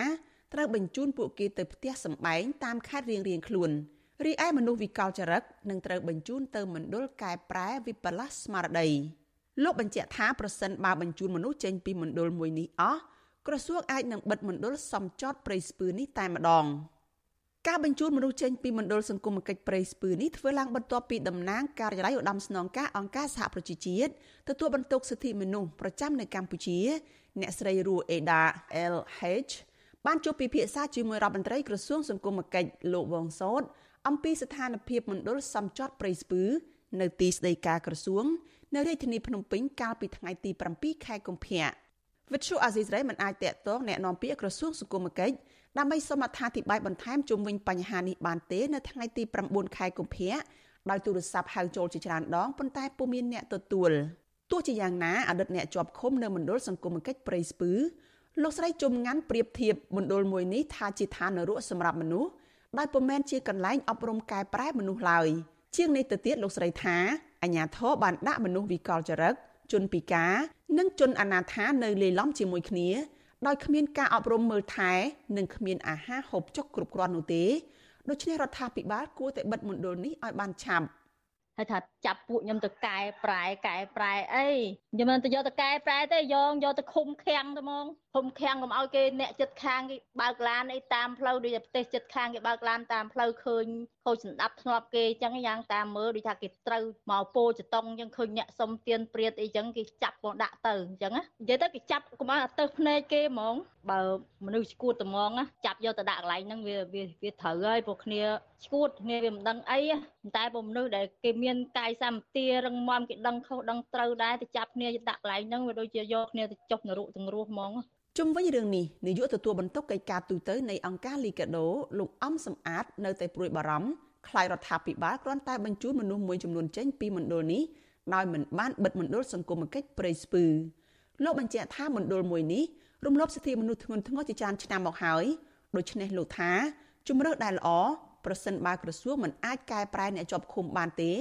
ត្រូវបញ្ជូនពួកគេទៅផ្ទះសម្បែងតាមខេត្តរៀងៗខ្លួនរីឯមនុស្សវិកលចរិតនឹងត្រូវបញ្ជូនទៅមណ្ឌលកែប្រែវិបលាសស្មារតីលោកបញ្ជាក់ថាប្រសិនបើបញ្ជូនមនុស្សចេញពីមណ្ឌលមួយនេះអស់ ក្រសួងអាចនឹងបិទមណ្ឌលសំចតព្រៃស្ពឺនេះតែម្ដងការបញ្ជូនមនុស្សចេញពីមណ្ឌលសង្គមគិច្ចព្រៃស្ពឺនេះធ្វើឡើងបន្ទាប់ពីតំណាងការិយាល័យឧត្តមស្នងការអង្គការសហប្រជាជាតិទទួលបន្ទុកសិទ្ធិមនុស្សប្រចាំនៅកម្ពុជា អ្នកស្រីរੂអេដា LH បានជួបពិភាក្សាជាមួយរដ្ឋមន្ត្រីក្រសួងសង្គមគិច្ចលោកវងសោតអំពីស្ថានភាពមណ្ឌលសំចតព្រៃស្ពឺនៅទីស្តីការក្រសួង នៅរាជធានីភ្នំពេញកាលពីថ្ងៃទី7ខែកុម្ភៈ វិទ្យុអាស៊ីសេរីមិនអាចតាក់ទងแนะនាំពាក្យក្រសួងសង្គមគិច្ចដើម្បីសូមអត្ថាធិប្បាយបន្ថែមជុំវិញបញ្ហានេះបានទេនៅថ្ងៃទី9ខែកុម្ភៈដោយទូរស័ព្ទហៅចូលជាច្រើនដងប៉ុន្តែពុំមានអ្នកទទួលទោះជាយ៉ាងណាអតីតអ្នកជាប់ឃុំនៅមណ្ឌលសង្គមគិច្ចព្រៃស្ពឺលោកស្រីជុំងាន់ប្រៀបធៀបមណ្ឌលមួយនេះថាជាឋាននរកសម្រាប់មនុស្សដោយពុំមែនជាកន្លែងអប់រំកែប្រែមនុស្សឡើយជាងនេះទៅទៀតលោកស្រីថាអាញាធរបានដាក់មនុស្សវិកលចរិត ជនពិការ និងជនអនាថានៅលេីឡំជាមួយគ្នាដោយគ្មានការអប់រំមើលថែ និងគ្មានអាហារហូបចុកគ្រប់គ្រាន់នោះទេដូច្នេះរដ្ឋាភិបាលគួរតែបិទមណ្ឌលនេះឲ្យបានឆាប់ ហើយថាចាប់ពួកខ្ញុំទៅកែប្រែកែប្រែអីខ្ញុំមិនទៅយកទៅកែប្រែទេយកយកទៅឃុំឃាំងទៅហ្មងឃុំឃាំងកុំឲ្យគេអ្នកចិត្តខាងគេបើកឡានអីតាមផ្លូវដូចតែប្រទេសចិត្តខាងគេបើកឡានតាមផ្លូវឃើញខូចសម្ដាប់ធ្នាប់គេអញ្ចឹងយ៉ាងតាមមើលដូចថាគេត្រូវមកពោចតុងអញ្ចឹងឃើញអ្នកសុំទៀនព្រាតអីអញ្ចឹងគេចាប់មកដាក់ទៅអញ្ចឹងណានិយាយទៅគេចាប់កុំឲ្យទៅភ្នែកគេហ្មងបើមនុស្សឈួតត្មងណាចាប់យកទៅដាក់កន្លែងហ្នឹងវាវាវាត្រូវហើយពួកគ្នាឈួតគ្នាវាមិនដឹងអីតែពួកមនុស្សដែលគេមានកាយសម្បទារឹងមាំគេដឹងខុសដឹងត្រូវដែរទៅចាប់គ្នាដាក់កន្លែងហ្នឹងវាដូចជាយកគ្នាទៅចុះនរកទាំងរស់ហ្មងជុំវិញរឿងនេះនាយកទទួលបន្ទុកកិច្ចការទូតនៃអង្គការលីកាដូលោកអំសំអាត នៅតែព្រួយបារម្ភខ្លាយរដ្ឋាភិបាលគ្រាន់តែបញ្ជូនមនុស្សមួយចំនួនចេញពីមណ្ឌលនេះដោយមិនបានបិទមណ្ឌលសង្គមគិច្ចព្រៃស្ពឺលោកបញ្ជាក់ថាមណ្ឌលមួយនេះរំលោភសិទ្ធិមនុស្សធ្ងន់ធ្ងរជាច្រើនឆ្នាំមកហើយដូច្នេះលោកថាជំរឿដែលល្អ ប្រសិនបើក្រសួងមិនអាចកែប្រែអ្នកជាប់ឃុំបានទេ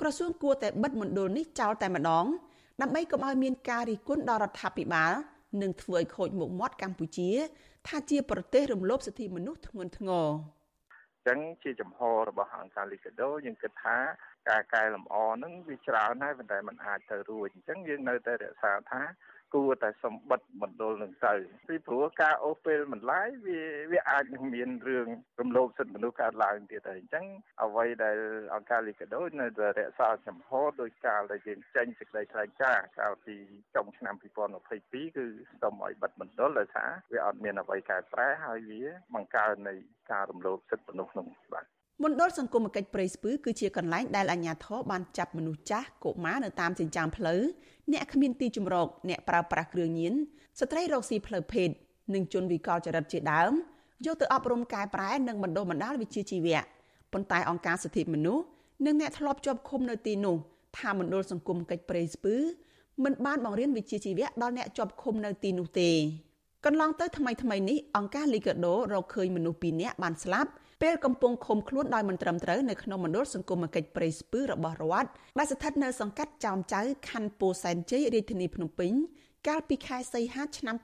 ក្រសួងគួរតែបិទមណ្ឌលនេះចោលតែម្ដងដើម្បីកុំឲ្យមានការរិះគន់ដល់រដ្ឋាភិបាលនិងធ្វើឲ្យខូចមុខមាត់កម្ពុជា ថាជាប្រទេសរំលោភសិទ្ធិមនុស្សធ្ងន់ធ្ងរចឹងជាចំហរបស់អង្គការលីកាដូយើងគិតថាការកែលម្អហ្នឹងវាច្រើនហើយប៉ុន្តែมันអាចទៅរួចអញ្ចឹងយើងនៅតែរក្សាថា គួរតែសម្បត្តិមណ្ឌលនឹងទៅពីព្រោះការអូសពេលបន្លាយវាវាអាចនឹងមានរឿងរំលោភសិទ្ធិមនុស្សកើតឡើងទៀតហើយអញ្ចឹងអ្វីដែលអង្គការលីកាដូនៅតែរក្សាចំហដោយការដែលយើងចេញសេចក្តីថ្លែងការណ៍កាលពីចុងឆ្នាំ2022គឺសូមឲ្យបិទមណ្ឌលដោយសារវាអត់មានអ្វីកែប្រែហើយវាបង្កើននៃការរំលោភសិទ្ធិមនុស្សក្នុងបាទ មណ្ឌលសង្គមគិច្ចព្រៃស្ពឺគឺជាកន្លែងដែលអាជ្ញាធរបានចាប់មនុស្សចាស់កុមារនៅតាមចិញ្ចើមផ្លូវអ្នកគ្មានទីជម្រកអ្នកប្រើប្រាស់គ្រឿងញៀនស្ត្រីរកស៊ីផ្លូវភេទនិងជនវិកលចរិតជាដើមយកទៅអប់រំកែប្រែនិងបណ្ដុះបណ្ដាលវិជ្ជាជីវៈប៉ុន្តែអង្គការសិទ្ធិមនុស្សនិងអ្នកធ្លាប់ជាប់ឃុំនៅទីនោះថាមណ្ឌលសង្គមកិច្ចព្រៃស្ពឺមិនបានបង្រៀនវិជ្ជាជីវៈដល់អ្នកជាប់ឃុំនៅទីនោះទេកន្លងទៅថ្មីថ្មីនេះអង្គការ Liga do រកឃើញមនុស្ស2នាក់បានស្លាប់ ពេលកំពុងឃុំខ្លួនដោយមិនត្រឹមត្រូវនៅក្នុងមណ្ឌលសង្គមកិច្ចព្រៃស្ពឺរបស់រដ្ឋដែលស្ថិតនៅសង្កាត់ចោមចៅខណ្ឌពោធិ៍សែនជ័យរាជធានីភ្នំពេញកាលពីខែសីហាឆ្នាំ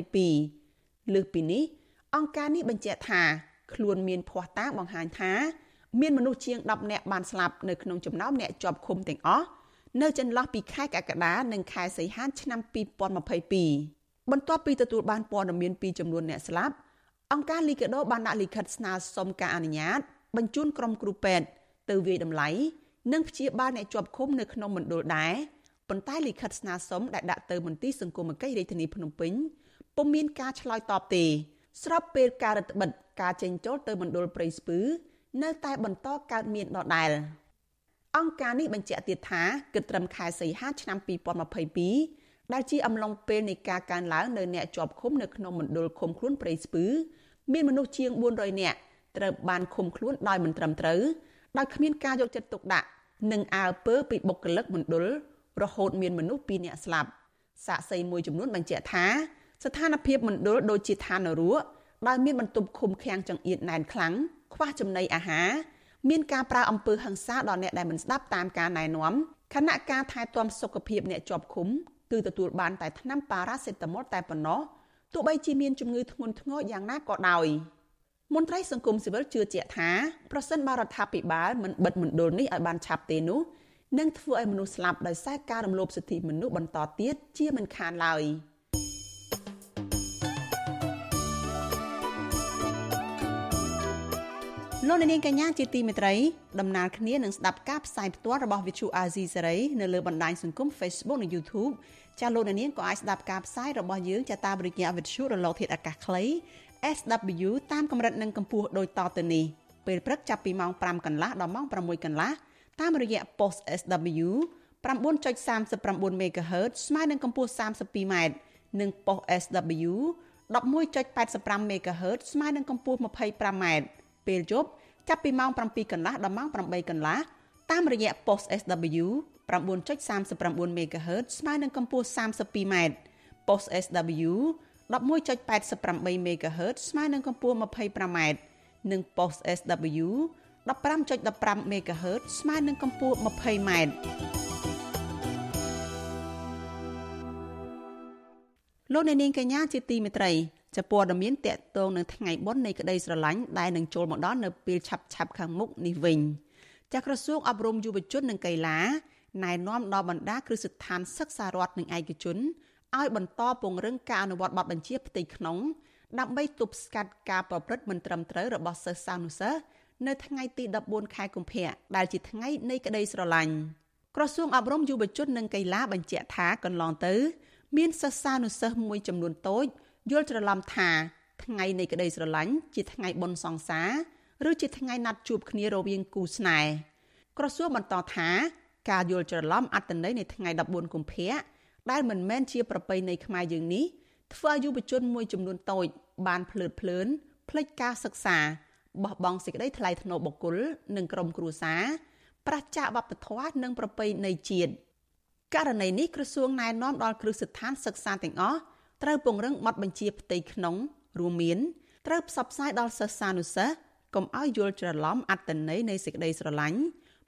2022លើសពីនេះអង្គការនេះបញ្ជាក់ថាខ្លួនមានភ័ស្តុតាងបង្ហាញថាមានមនុស្សជាង10នាក់បានស្លាប់នៅក្នុងចំណោមអ្នកជាប់ឃុំទាំងអស់នៅចន្លោះពីខែកក្កដានិងខែសីហាឆ្នាំ2022បន្ទាប់ពីទទួលបានព័ត៌មានពីចំនួនអ្នកស្លាប់ អង្គការលីកាដូបានដាក់លិខិតស្នើសុំការអនុញ្ញាត បញ្ជូនក្រុមគ្រូពេទ្យទៅវាយតម្លៃនិងព្យាបាលអ្នកជាប់ឃុំនៅក្នុងមណ្ឌលដែរប៉ុន្តែលិខិតស្នើសុំដែលដាក់ទៅមន្ទីរសង្គមគិច្ចរាជធានីភ្នំពេញពុំមានការឆ្លើយតបទេ ស្របពេលការរដ្ឋបិទការចេញចូលទៅមណ្ឌលព្រៃស្ពឺនៅតែបន្តកើតមានដដែលអង្គការនេះបញ្ជាក់ទៀតថាគិតត្រឹមខែសីហាឆ្នាំ2022 ដែលជាអំឡុងពេលនៃការកើនឡើងនៅអ្នកជាប់ឃុំនៅក្នុងមណ្ឌលឃុំខ្លួនព្រៃស្ពឺមានមនុស្សជាង400នាក់ត្រូវបានឃុំខ្លួនដោយមិនត្រឹមត្រូវដោយគ្មានការយកចិត្តទុកដាក់និងអើពើពីបុគ្គលិកមណ្ឌលរហូតមានមនុស្ស2នាក់ស្លាប់សាកសីមួយចំនួនបញ្ជាក់ថាស្ថានភាពមណ្ឌលដូចជាឋាននរកដែលមានបន្ទប់ឃុំឃាំងចង្អៀតណែនខ្លាំងខ្វះចំណីអាហារមានការប្រើអំពើហិង្សាដល់អ្នកដែលមិនស្ដាប់តាមការណែនាំខណៈការថែទាំសុខភាពអ្នកជាប់ឃុំ គឺទទួលបានតែថ្នាំប៉ារ៉ាសេតាមុលតែប៉ុណ្ណោះទោះបីជាមានជំងឺធ្ងន់ធ្ងរយ៉ាងណាក៏ដោយមន្ត្រីសង្គមស៊ីវិលជឿជាក់ថាប្រសិនបើរដ្ឋាភិបាលមិនបិទមណ្ឌលនេះឲ្យបានឆាប់ទេនោះនឹងធ្វើឲ្យមនុស្សស្លាប់ដោយសារការរំលោភសិទ្ធិមនុស្សបន្តទៀតជាមិនខានឡើយ។ លោកនាងកញ្ញាជាទីមេត្រីដំណើរគ្នានឹងស្ដាប់ការផ្សាយផ្ទាល់របស់ Vithu Azizi Serai នៅលើបណ្ដាញសង្គម Facebook និង YouTube ចាលោកនាងក៏អាចស្ដាប់ការផ្សាយរបស់យើងចាតាមរយៈ Vithu រលកធាតុអាកាសខ្លី SW តាមកម្រិតនិងកម្ពស់ដូចតទៅនេះពេលព្រឹកចាប់ពីម៉ោង5កន្លះដល់ម៉ោង6កន្លះតាមរយៈ post SW 9.39 MHz ស្មើនឹងកម្ពស់ 32m និង post SW 11.85 MHz ស្មើនឹងកម្ពស់ 25m ពេលយប់ចាប់ពីម៉ោង7កន្លះដល់ម៉ោង8កន្លះតាមរយៈ post SW 9.39 MHz ស្មើនឹងកម្ពស់ 32m post SW 11.88 MHz ស្មើនឹងកម្ពស់ 25m និង post SW 15.15 MHz ស្មើនឹងកម្ពស់ 20m លោកអ្នកនាងកញ្ញាជាទីមេត្រី ចាព័ត៌មានតកតងនឹងថ្ងៃបុណ្យនៃក្តីស្រឡាញ់ដែលនឹងចូលមកដល់នៅពេលឆាប់ឆាប់ខាងមុខនេះវិញចាក្រសួងអប់រំយុវជននិងកីឡាណែនាំដល់បណ្ដាគ្រឹះស្ថានសិក្សារដ្ឋនិងឯកជនឲ្យបន្តពង្រឹងការអនុវត្តបទបញ្ជាផ្ទៃក្នុងដើម្បីទប់ស្កាត់ការប្រព្រឹត្តមិនត្រឹមត្រូវរបស់សិស្សសានុសិស្សនៅថ្ងៃទី14ខែកុម្ភៈដែលជាថ្ងៃនៃក្តីស្រឡាញ់ក្រសួងអប់រំយុវជននិងកីឡាបញ្ជាក់ថាកន្លងទៅ មានសិស្សានុសិស្សមួយចំនួនតូច យល់ច្រឡំថាថ្ងៃនៃក្តីស្រឡាញ់ជាថ្ងៃបុណ្យសង្សារឬជាថ្ងៃណាត់ជួបគ្នារវាងគូស្នេហ៍ក្រសួងបន្តថាការយល់ច្រឡំអត្តន័យនៃថ្ងៃ14កុម្ភៈដែលមិនមែនជាប្រពៃណីខ្មែរយើងនេះធ្វើឲ្យយុវជនមួយចំនួនតូច បានភ្លើតភ្លើនភ្លេចការសិក្សាបោះបង់សេចក្តីថ្លៃថ្នូរបុគ្គលនិងក្រុមគ្រួសារប្រឆាចវប្បធម៌និងប្រពៃណីជាតិករណីនេះក្រសួងណែនាំដល់គ្រឹះស្ថានសិក្សាទាំងអស់ ត្រូវពង្រឹងបទបញ្ជាផ្ទៃក្នុងរួមមានត្រូវផ្សព្វផ្សាយដល់សិស្សានុសិស្សកុំឲ្យយល់ច្រឡំអត្តន័យនៃសេចក្តីស្រឡាញ់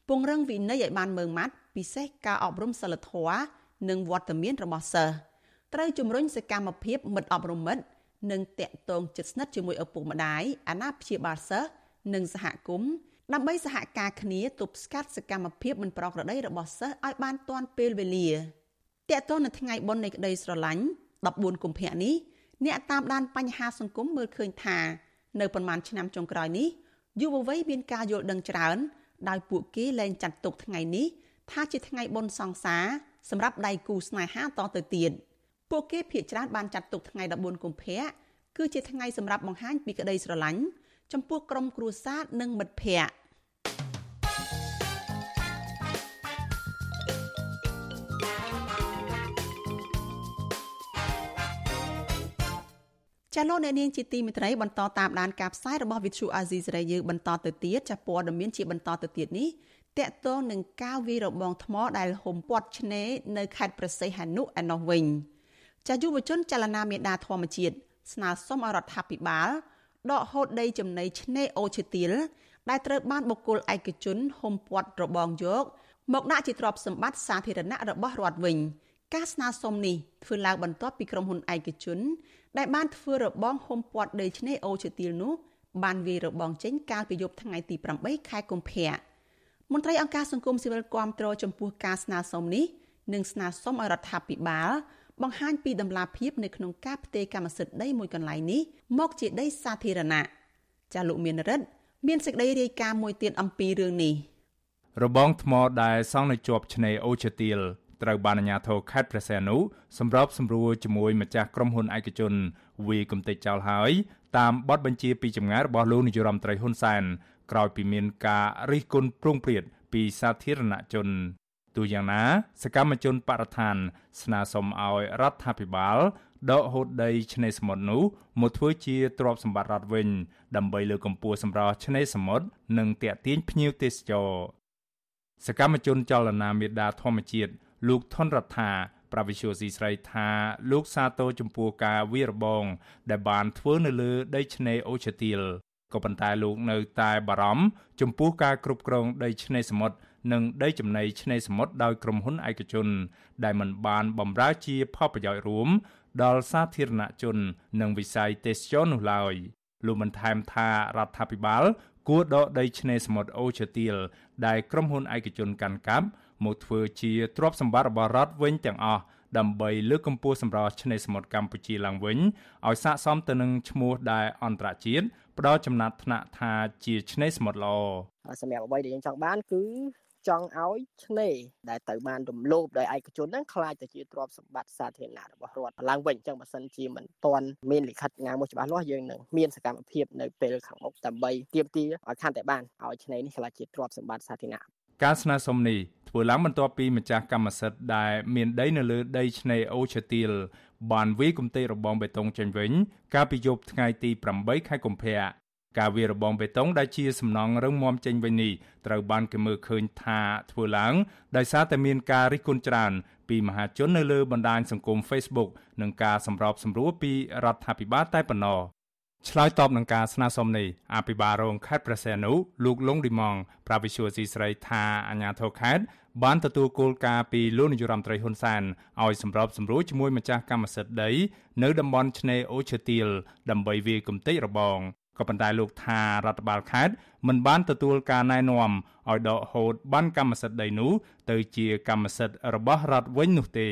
ពង្រឹងវិន័យឲ្យបានម៉ឺងម៉ាត់ពិសេសការអប់រំសិលធម៌និងវត្តមានរបស់សិស្សត្រូវជំរុញសកម្មភាពមិត្តអប់រំមិត្តនិងតាក់ទងជិតស្និទ្ធជាមួយឪពុកម្ដាយអាណាព្យាបាលសិស្សនិងសហគមន៍ដើម្បីសហការគ្នាទប់ស្កាត់សកម្មភាពមិនប្រក្រតីរបស់សិស្សឲ្យបានទាន់ពេលវេលាតាក់ទងនឹងថ្ងៃបុណ្យនៃក្តីស្រឡាញ់ 14កុម្ភៈនេះអ្នកតាមដានបញ្ហាសង្គមមើលឃើញថា នៅប្រមាណឆ្នាំចុងក្រោយនេះយុវវ័យមានការយល់ដឹងច្រើនដោយពួកគេលែងចាត់ទុកថ្ងៃនេះថាជាថ្ងៃបុណ្យសង្សារសម្រាប់ដៃគូស្នេហាតទៅទៀតពួកគេភាគច្រើនបានចាត់ទុកថ្ងៃ14កុម្ភៈគឺជាថ្ងៃសម្រាប់បង្ហាញពីក្តីស្រឡាញ់ចំពោះក្រុមគ្រួសារនិងមិត្តភ័ក្តិ ចាលោកអ្នកនាងជាទីមេត្រីបន្តតាមដានការផ្សាយរបស់ Vithu Azizi សេរីយើងបន្តទៅទៀតចាព័ត៌មានជាបន្តទៅទៀតនេះតាក់ទងនឹងការវាយរបងថ្មដែលហុំព័ទ្ធឆ្នេរនៅខេត្តប្រស័យហនុឯណោះវិញចាយុវជនចលនាមេដាធម្មជាតិស្នើសុំឲ្យរដ្ឋាភិបាលដកហូតដីចំណីឆ្នេរអូឈើទាលដែលត្រូវបានបុគ្គលឯកជនហុំព័ទ្ធរបងយកមកដាក់ជាទ្រព្យសម្បត្តិសាធារណៈរបស់រដ្ឋវិញ ការស្នើសុំនេះធ្វើឡើងបន្ទាប់ពីក្រុមហ៊ុនឯកជន ដែលបានធ្វើរបងហុំព័ទ្ធដីឆ្នេរអូឈើទាលនោះបានវាយរបងចេញកាលពីយប់ថ្ងៃទី8ខែកុម្ភៈមន្ត្រីអង្គការសង្គមស៊ីវិលគាំទ្រចំពោះការស្នើសុំនេះនិងស្នើសុំឲ្យរដ្ឋាភិបាលបង្ហាញពីដំណាភៀបនៅក្នុងការផ្ទេរកម្មសិទ្ធិដីមួយកន្លែងនេះមកជាដីសាធារណៈចាលោកមានរិទ្ធមានសេចក្តីរាយការណ៍មួយទៀតអំពីរឿងនេះរបងថ្មដែលសង់នៅជាប់ឆ្នេរអូឈើទាល ត្រូវបានអាជ្ញាធរខេត្តព្រះសីហនុសម្របសម្រួលជាមួយម្ចាស់ក្រុមហ៊ុនឯកជនវាគំតិចចោលហើយតាមបទបញ្ជាពីចម្ងាយរបស់លោកនាយរដ្ឋមន្ត្រីហ៊ុនសែនក្រោយពីមានការរិះគន់ប្រងព្រាតពីសាធារណជនទូយ៉ាងណា សកម្មជនបរិស្ថាន ស្នើសុំឲ្យរដ្ឋាភិបាលដកហូតដីឆ្នេរសមុទ្រនោះមកធ្វើជាទ្រព្យសម្បត្តិរដ្ឋវិញ ដើម្បីលើកកម្ពស់សម្រស់ឆ្នេរសមុទ្រនិងទាក់ទាញភ្ញៀវទេសចរសកម្មជនចលនាមេដាធម្មជាតិ លោកថនរដ្ឋាប្រវិសុយស៊ីស្រីថាលោកសាទរចំពោះការវារបង ដែលបានធ្វើនៅលើដីឆ្នេរអូឈើទាលក៏ប៉ុន្តែលោកនៅតែបារម្ភចំពោះការគ្រប់គ្រងដីឆ្នេរសមុទ្រនិងដីចំណីឆ្នេរសមុទ្រដោយក្រុមហ៊ុនឯកជន ដែលមិនបានបម្រើជាផលប្រយោជន៍រួម ដល់សាធារណជន និងវិស័យទេសចរនោះឡើយលោកបានថែមថារដ្ឋាភិបាលគួរដកដីឆ្នេរសមុទ្រអូឈើទាលដែលក្រុមហ៊ុនឯកជនកាន់កាប់ មកធ្វើជាទ្រព្យសម្បត្តិរបស់រដ្ឋវិញទាំងអស់ដើម្បីលើកកម្ពស់សម្រស់ឆ្នេរសមុទ្រកម្ពុជាឡើងវិញឲ្យស័ក្តិសមទៅនឹងឈ្មោះដែលអន្តរជាតិផ្ដល់ចំណាត់ថ្នាក់ថាជាឆ្នេរសមុទ្រល្អសម្រាប់អ្វីដែលយើងចង់បានគឺចង់ឲ្យឆ្នេរដែលទៅបានរំលោភដោយឯកជនហ្នឹងខ្លាចទៅជាទ្រព្យសម្បត្តិសាធារណៈរបស់រដ្ឋឡើងវិញអញ្ចឹងបើសិនជាមិនទាន់មានលិខិតណាមួយច្បាស់លាស់យើងនឹងមានសកម្មភាពនៅពេលខាងមុខដើម្បីទាមទារឲ្យខាន់តែបានឲ្យឆ្នេរនេះខ្លាចជាទ្រព្យសម្បត្តិសាធារណៈការស្នើសុំនេះ ធ្វើឡើងបន្ទាប់ពីម្ចាស់កម្មសិទ្ធិដែលមានដីនៅលើដីឆ្នេរអូឈើទាលបានវាយគំទេរបងបេតុងចេញវិញ កាលពីយប់ថ្ងៃទី8ខែកុម្ភៈការវាយរបងបេតុងដែលជាសំណង់រឹងមាំចេញវិញនេះត្រូវបានគេមើលឃើញថាធ្វើឡើងដោយសារតែមានការរិះគន់ច្រើនពីមហាជននៅលើបណ្ដាញសង្គម Facebook និងការសម្របសម្រួលពីរដ្ឋាភិបាលតែប៉ុណ្ណោះ ឆ្លើយតបនឹងការស្នើសុំនេះអភិបាលរងខេត្តព្រះសីហនុលោកលងឌីម៉ងប្រាវិសុយស៊ីស្រីថាអាញាធរខេត្តបានទទួលគោលការណ៍ពីលោកនាយរដ្ឋមន្ត្រីហ៊ុនសែនឲ្យសម្របសម្រួលជាមួយម្ចាស់កម្មសិទ្ធិដី នៅតំបន់ឆ្នេរអូឈើទាលដើម្បីវាយគំទេចរបងក៏ប៉ុន្តែលោកថារដ្ឋបាលខេត្តមិនបានទទួលការណែនាំឲ្យដកហូតបានកម្មសិទ្ធិដីនោះទៅជាកម្មសិទ្ធិរបស់រដ្ឋវិញនោះទេ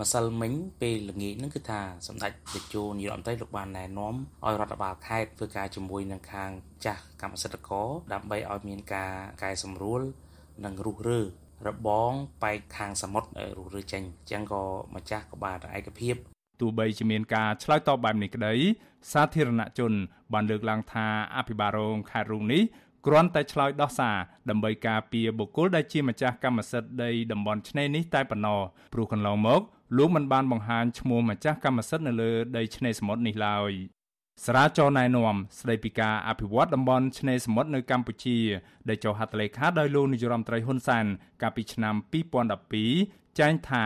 ម្សិលមិញពេលល្ងាចហ្នឹងគឺថាសម្ដេចតេជោនាយរដ្ឋមន្ត្រីលោកបានណែនាំឲ្យរដ្ឋបាលខេត្តធ្វើការជាមួយនឹងខាងចាស់កម្មសិទ្ធិករដើម្បីឲ្យមានការកែសម្រួលនិងរុះរើរបងបែកខាងសមុទ្ររុះរើចេញអញ្ចឹងក៏ម្ចាស់ក៏បានឯកភាពទោះបីជាមានការឆ្លើយតបបែបនេះក្តីសាធារណជន បានលើកឡើងថាអភិបាលរងខេត្តរូងនេះគ្រាន់តែឆ្លើយដោះសារដើម្បីការពារបុគ្គលដែលជាម្ចាស់កម្មសិទ្ធិដីតំបន់ឆ្នេរនេះតែប៉ុណ្ណោះព្រោះកន្លងមក លោកមិនបានបង្ហាញឈ្មោះម្ចាស់កម្មសិទ្ធិនៅលើដីឆ្នេរសមុទ្រនេះឡើយសារាចរណែនាំស្ដីពីការអភិវឌ្ឍតំបន់ឆ្នេរសមុទ្រនៅកម្ពុជាដែលចុះហត្ថលេខាដោយលោកនាយរដ្ឋមន្ត្រីហ៊ុនសែនកាលពីឆ្នាំ2012ចែងថា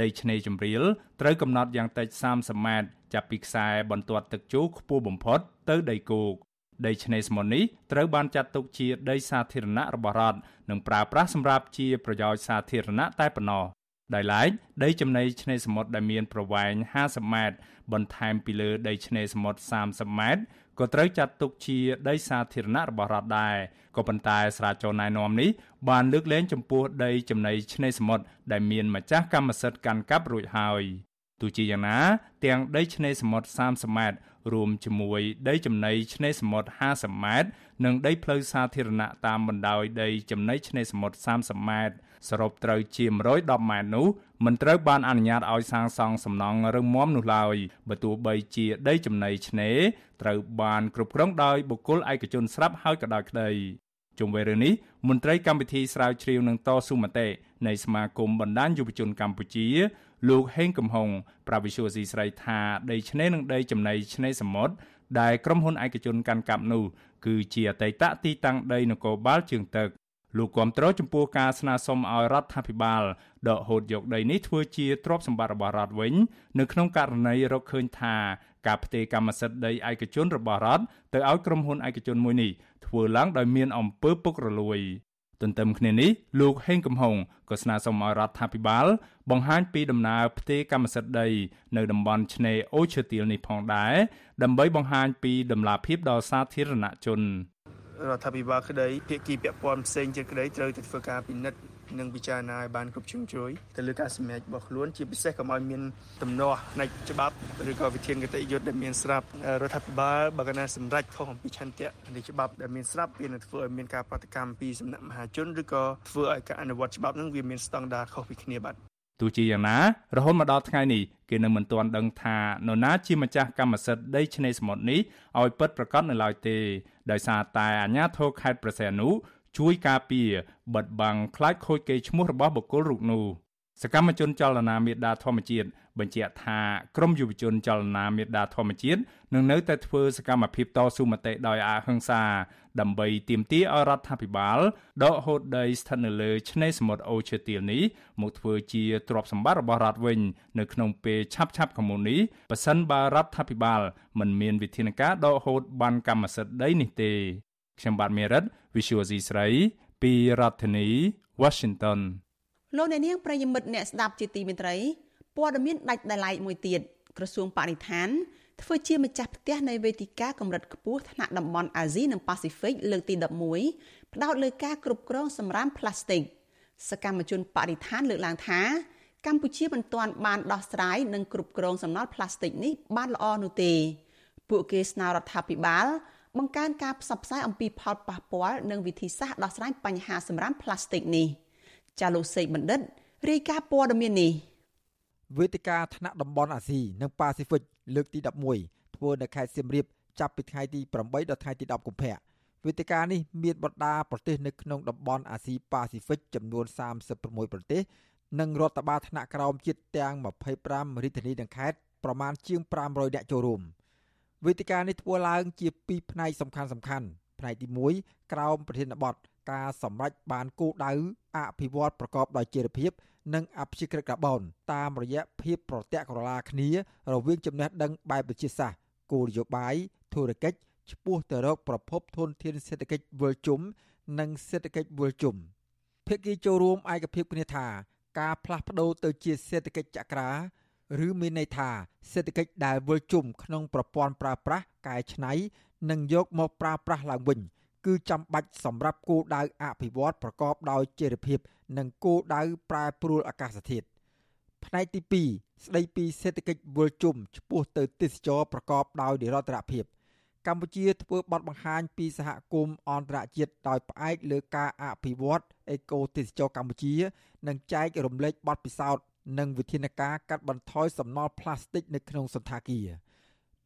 ដីឆ្នេរជំរាលត្រូវកំណត់យ៉ាងតិច30ម៉ែត្រចាប់ពីខ្សែបន្ទាត់ទឹកជោខ្ពស់បំផុតទៅដីគោកដីឆ្នេរសមុទ្រនេះត្រូវបានចាត់ទុកជាដីសាធារណៈរបស់រដ្ឋនិងប្រើប្រាស់សម្រាប់ជាប្រយោជន៍សាធារណៈតែប៉ុណ្ណោះ ដោយឡែកដីចំណីឆ្នេរសមុទ្រដែលមានប្រវែង50ម៉ែត្របន្ថែមពីលើដីឆ្នេរសមុទ្រ30ម៉ែត្រក៏ត្រូវចាត់ទុកជាដីសាធារណៈរបស់រដ្ឋដែរក៏ប៉ុន្តែស្រាវជ្រាវណែនាំនេះបានលើកលែងចំពោះដីចំណីឆ្នេរសមុទ្រដែលមានម្ចាស់កម្មសិទ្ធិកាន់កាប់រួចហើយទោះជាយ៉ាងណា ទាំងដីឆ្នេរសមុទ្រ30ម៉ែត្ររួមជាមួយដីចំណីឆ្នេរសមុទ្រ50ម៉ែត្រនិងដីផ្លូវសាធារណៈតាមបណ្ដោយដីចំណីឆ្នេរសមុទ្រ30ម៉ែត្រ សរុបត្រូវជា110ម៉ែត្រនោះមិនត្រូវបានអនុញ្ញាតឲ្យសាងសង់សំណង់រឹងមាំនោះឡើយបើទោះបីជាដីចំណីឆ្នេរត្រូវបានគ្រប់គ្រងដោយបុគ្គលឯកជនស្រាប់ហើយក៏ដោយក្តីជុំវិញរឿងនេះមន្ត្រីកម្មវិធីស្រាវជ្រាវនឹងតស៊ូមតិនៃសមាគមបណ្ដាញយុវជនកម្ពុជា លោកហេងកំហុងប្រាវិសុយស៊ីស្រីថាដីឆ្នេរនិងដីចំណីឆ្នេរសមុទ្រដែលក្រុមហ៊ុនឯកជនកាន់កាប់នោះគឺជាអតីតទីតាំងដីនគរបាលជើងទឹក លោកគាំទ្រចំពោះការស្នើសុំឲ្យរដ្ឋាភិបាលដកហូតយកដីនេះធ្វើជាទ្រព្យសម្បត្តិរបស់រដ្ឋវិញ នៅក្នុងករណីរកឃើញថាការផ្ទេរកម្មសិទ្ធិដីឯកជនរបស់រដ្ឋទៅឲ្យក្រុមហ៊ុនឯកជនមួយនេះធ្វើឡើងដោយមានអំពើពុករលួយទន្ទឹមគ្នានេះលោកហេងកំហុងក៏ស្នើសុំឲ្យរដ្ឋាភិបាល បង្ហាញពីដំណើរផ្ទេរកម្មសិទ្ធិដី នៅតំបន់ឆ្នេរអូឈើទាលនេះផងដែរដើម្បីបង្ហាញពីដំណាភាពដល់សាធារណជន រដ្ឋាភិបាលក្តីភាគីពាក់ព័ន្ធផ្សេងទៀតក្តីត្រូវតែធ្វើការពិនិត្យនិងពិចារណាឲ្យបានគ្រប់ជ្រុងជ្រោយទៅលើការសម្រេចរបស់ខ្លួនជាពិសេសកុំឲ្យមានទំនាស់ផ្នែកច្បាប់ឬក៏វិធានគតិយុត្តដែលមានស្រាប់រដ្ឋាភិបាលបើកណាសម្រេចខុសអំពីឆន្ទៈនៃច្បាប់ដែលមានស្រាប់វានឹងធ្វើឲ្យមានការប្រតិកម្មពីសំណាក់មហាជនឬក៏ធ្វើឲ្យការអនុវត្តច្បាប់នឹងវាមានស្តង់ដារខុសពីគ្នាបាទ ទោះជាយ៉ាងណារហូតមកដល់ថ្ងៃនេះគេនៅមិនទាន់ដឹងថានរណាជាម្ចាស់កម្មសិទ្ធិដីឆ្នេរសមុទ្រនេះឲ្យពិតប្រាកដនៅឡើយទេដោយសារតែអាជ្ញាធរខេត្តប្រសេនុជួយការពារបិទបាំងខ្លាចខូចកេរ្តិ៍ឈ្មោះរបស់បុគ្គលរូបនោះសកម្មជនចលនាមេដាធម្មជាតិបញ្ជាក់ថាក្រមយុវជនចលនាមេដាធម្មជាតិនឹងនៅតែធ្វើសកម្មភាពតស៊ូមតិដោយអហិង្សា ដើម្បីទាមទារឲ្យរដ្ឋាភិបាលដកហូតដីស្ថិតនៅលើឆ្នេរសមុទ្រអូឈើទាលនេះមកធ្វើជាទ្រព្យសម្បត្តិរបស់រដ្ឋវិញនៅក្នុងពេលឆាប់ឆាប់ខាងមុខនេះប៉ះសិនបើរដ្ឋាភិបាលមិនមានវិធានការដកហូតបានកម្មសិទ្ធិដីនេះទេខ្ញុំបាទមេរិត Visual C ស្រីពីរដ្ឋធានី Washington លោកអ្នកនាងប្រិយមិត្តអ្នកស្ដាប់ជាទីមេត្រីព័ត៌មានដាច់ដライមួយទៀតក្រសួងបរិស្ថាន ធ្វើជាម្ចាស់ផ្ទះនៃវេទិកាកម្រិតខ្ពស់ថ្នាក់តំបន់អាស៊ីនិងប៉ាស៊ីហ្វិកលើកទី11ផ្ដោតលើការគ្រប់គ្រងសម្រាមផ្លាស្ទិកសកម្មជនបរិស្ថានលើកឡើងថា កម្ពុជាមិនទាន់បានដោះស្រាយនិងគ្រប់គ្រងសំណល់ផ្លាស្ទិកនេះបានល្អនោះទេ ពួកគេស្នើរដ្ឋាភិបាល បង្កើនការផ្សព្វផ្សាយអំពីផលប៉ះពាល់និងវិធីសាស្ត្រដោះស្រាយបញ្ហាសម្រាមផ្លាស្ទិកនេះចាលោកសេកបណ្ឌិតរាយការណ៍ព័ត៌មាននេះវេទិកាថ្នាក់តំបន់អាស៊ីនិងប៉ាស៊ីហ្វិក លើកទី11ធ្វើនៅខេត្តសៀមរាបចាប់ពីថ្ងៃទី8ដល់ថ្ងៃទី10កុម្ភៈវេទិកានេះមានបណ្ដាប្រទេសនៅក្នុងតំបន់អាស៊ីប៉ាស៊ីហ្វិកចំនួន36ប្រទេសនិងរដ្ឋបាលថ្នាក់ក្រោមជាតិទាំង25រាជធានីនិងខេត្តប្រមាណជាង500អ្នកចូលរួមវេទិកានេះធ្វើឡើងជាពីរផ្នែកសំខាន់សំខាន់ផ្នែកទី1ក្រោមប្រធានបទ ការសម្រេចបានគោលដៅអភិវឌ្ឍប្រកបដោយចីរភាព និងអព្យាក្រឹតកាបូនតាមរយៈភាពប្រតិក្រឡាគ្នារវាងចំណេះដឹងបែបវិទ្យាសាស្ត្រគោលនយោបាយធុរកិច្ចឆ្ពោះទៅរកប្រភពធនធានសេដ្ឋកិច្ចវិលជុំនិងសេដ្ឋកិច្ចវិលជុំភាគីចូលរួមឯកភាពគ្នាថាការផ្លាស់ប្ដូរទៅជាសេដ្ឋកិច្ចចក្រាឬមានន័យថាសេដ្ឋកិច្ចដែលវិលជុំក្នុងប្រព័ន្ធប្រើប្រាស់កែច្នៃនិងយកមកប្រើប្រាស់ឡើងវិញ គឺចាំបាច់សម្រាប់គោលដៅអភិវឌ្ឍប្រកបដោយចីរភាព និងគោលដៅប្រែប្រួលអាកាសធាតុផ្នែកទី2ស្ដីពីសេដ្ឋកិច្ចវិលជុំឆ្ពោះទៅទេសចរប្រកបដោយនិរន្តរភាព កម្ពុជាធ្វើបទបង្ហាញពីសហគមន៍អន្តរជាតិដោយផ្អែកលើការអភិវឌ្ឍអេកូទេសចរកម្ពុជា និងចែករំលែកបទពិសោធន៍និងវិធានការកាត់បន្ថយសំណល់ផ្លាស្ទិកនៅក្នុងសន្តាគារ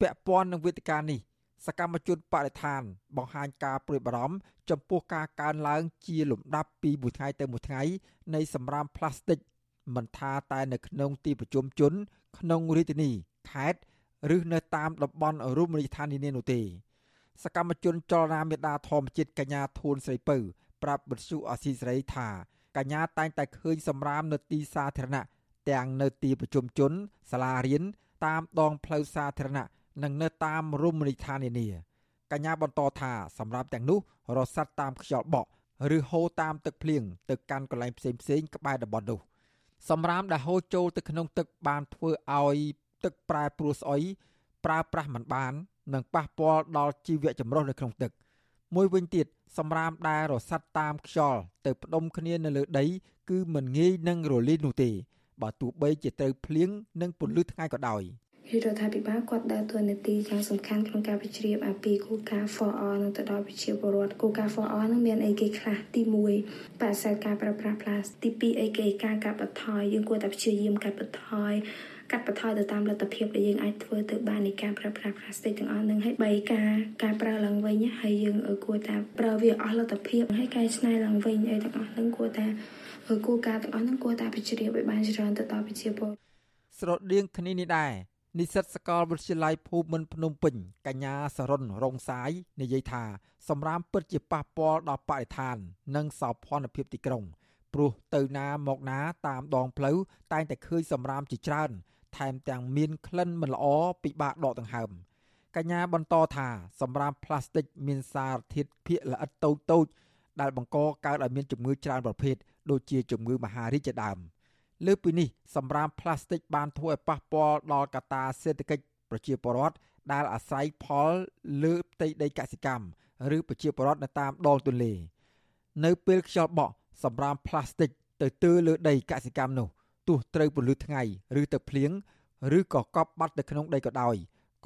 ពាក់ព័ន្ធនឹងវេទិកានេះ សកម្មជនបរិស្ថាន បង្ហាញការព្រួយបារម្ភចំពោះការកើនឡើងជាលំដាប់ពីមួយថ្ងៃទៅមួយថ្ងៃនៃសម្រាមផ្លាស្ទិកមិនថាតែនៅក្នុងទីប្រជុំជន ក្នុងរាជធានីខេត្តឬនៅតាមតំបន់រមណីយដ្ឋាននានានោះទេ សកម្មជនចលនាមេដាធម្មជាតិកញ្ញាធួនស្រីពៅប្រាប់បទសុអសីសេរីថាកញ្ញាតែងតែឃើញសម្រាមនៅទីសាធារណៈទាំងនៅទីប្រជុំជនសាលារៀនតាមដងផ្លូវសាធារណៈ និងនៅតាមរមណីយដ្ឋាននានាកញ្ញាបន្តថាសម្រាប់ទាំងនោះរស័តតាមខ្យល់បក់ឬហូរតាមទឹកភ្លៀងទៅកាន់កន្លែងផ្សេងផ្សេងក្បែរតំបន់នោះសម្រាមដែលហូរចូលទៅក្នុងទឹកបានធ្វើឲ្យទឹកប្រែប្រួលស្អុយប្រើប្រាស់មិនបាននិងប៉ះពាល់ដល់ជីវៈចម្រុះនៅក្នុងទឹក មួយវិញទៀតសម្រាមដែលរសាត់តាមខ្យល់ទៅផ្ដុំគ្នានៅលើដី គឺមិនងាយនឹងរលាយនោះទេបើទោះបីជាត្រូវភ្លៀងនិងពន្លឺថ្ងៃក៏ដោយ។ រដ្ឋាភិបាលគាត់ដើរតួនាទីយ៉ាងសំខាន់ក្នុងការវិជ្រាបអំពីគោលការណ៍ 4R និងទៅដល់ប្រជាពលរដ្ឋគោលការណ៍ 4R នឹងមានអីគេខ្លះទី1បដិសេធការប្រើប្រាស់ផ្លាស្ទី2អីគេការកាត់បន្ថយយើងគួរតែព្យាយាមកាត់បន្ថយកាត់បន្ថយទៅតាមលទ្ធភាពដែលយើងអាចធ្វើទៅបាននៃការប្រើប្រាស់ផ្លាស្ទិកទាំងអស់នឹងហើយបីការការប្រើឡើងវិញហើយយើងគួរតែប្រើវាអស់លទ្ធភាពហើយកែច្នៃឡើងវិញអីទាំងអស់នឹងគួរតែគួរការទាំងអស់នឹងគួរតែពិជ្រាបឲ្យបានច្រើនទៅដល់ប្រជាពលស្រដៀងគ្នានេះដែរ និស្សិតសាកលវិទ្យាល័យភូមិន្ទភ្នំពេញកញ្ញាសរុនរងសាយនិយាយថាសម្រាមពិតជាប៉ះពាល់ដល់បរិស្ថាន និងសោភ័ណភាពទីក្រុង ព្រោះទៅណាមកណាតាមដងផ្លូវតែងតែឃើញសម្រាមជាច្រើន ថែមទាំងមានក្លិនមិនល្អពិបាកដកដង្ហើមកញ្ញាបន្តថាសម្រាមផ្លាស្ទិកមានសារធាតុភាគល្អិតតូចតូចដែលបង្កកើតឲ្យមានជំងឺច្រើនប្រភេទដូចជាជំងឺមហារីកជាដើម លើពីនេះសម្រាមផ្លាស្ទិកបានធ្វើឲ្យប៉ះពាល់ដល់កត្តាសេដ្ឋកិច្ចប្រជាពលរដ្ឋដែលអាស្រ័យផលលើផ្ទៃដីកសិកម្មឬប្រជាពលរដ្ឋនៅតាមដងទន្លេនៅពេលខ្យល់បក់សម្រាមផ្លាស្ទិកទៅទើលើដីកសិកម្មនោះទោះត្រូវពន្លឺថ្ងៃឬទឹកភ្លៀងឬក៏កប់បាត់ទៅក្នុងដីក៏ដោយ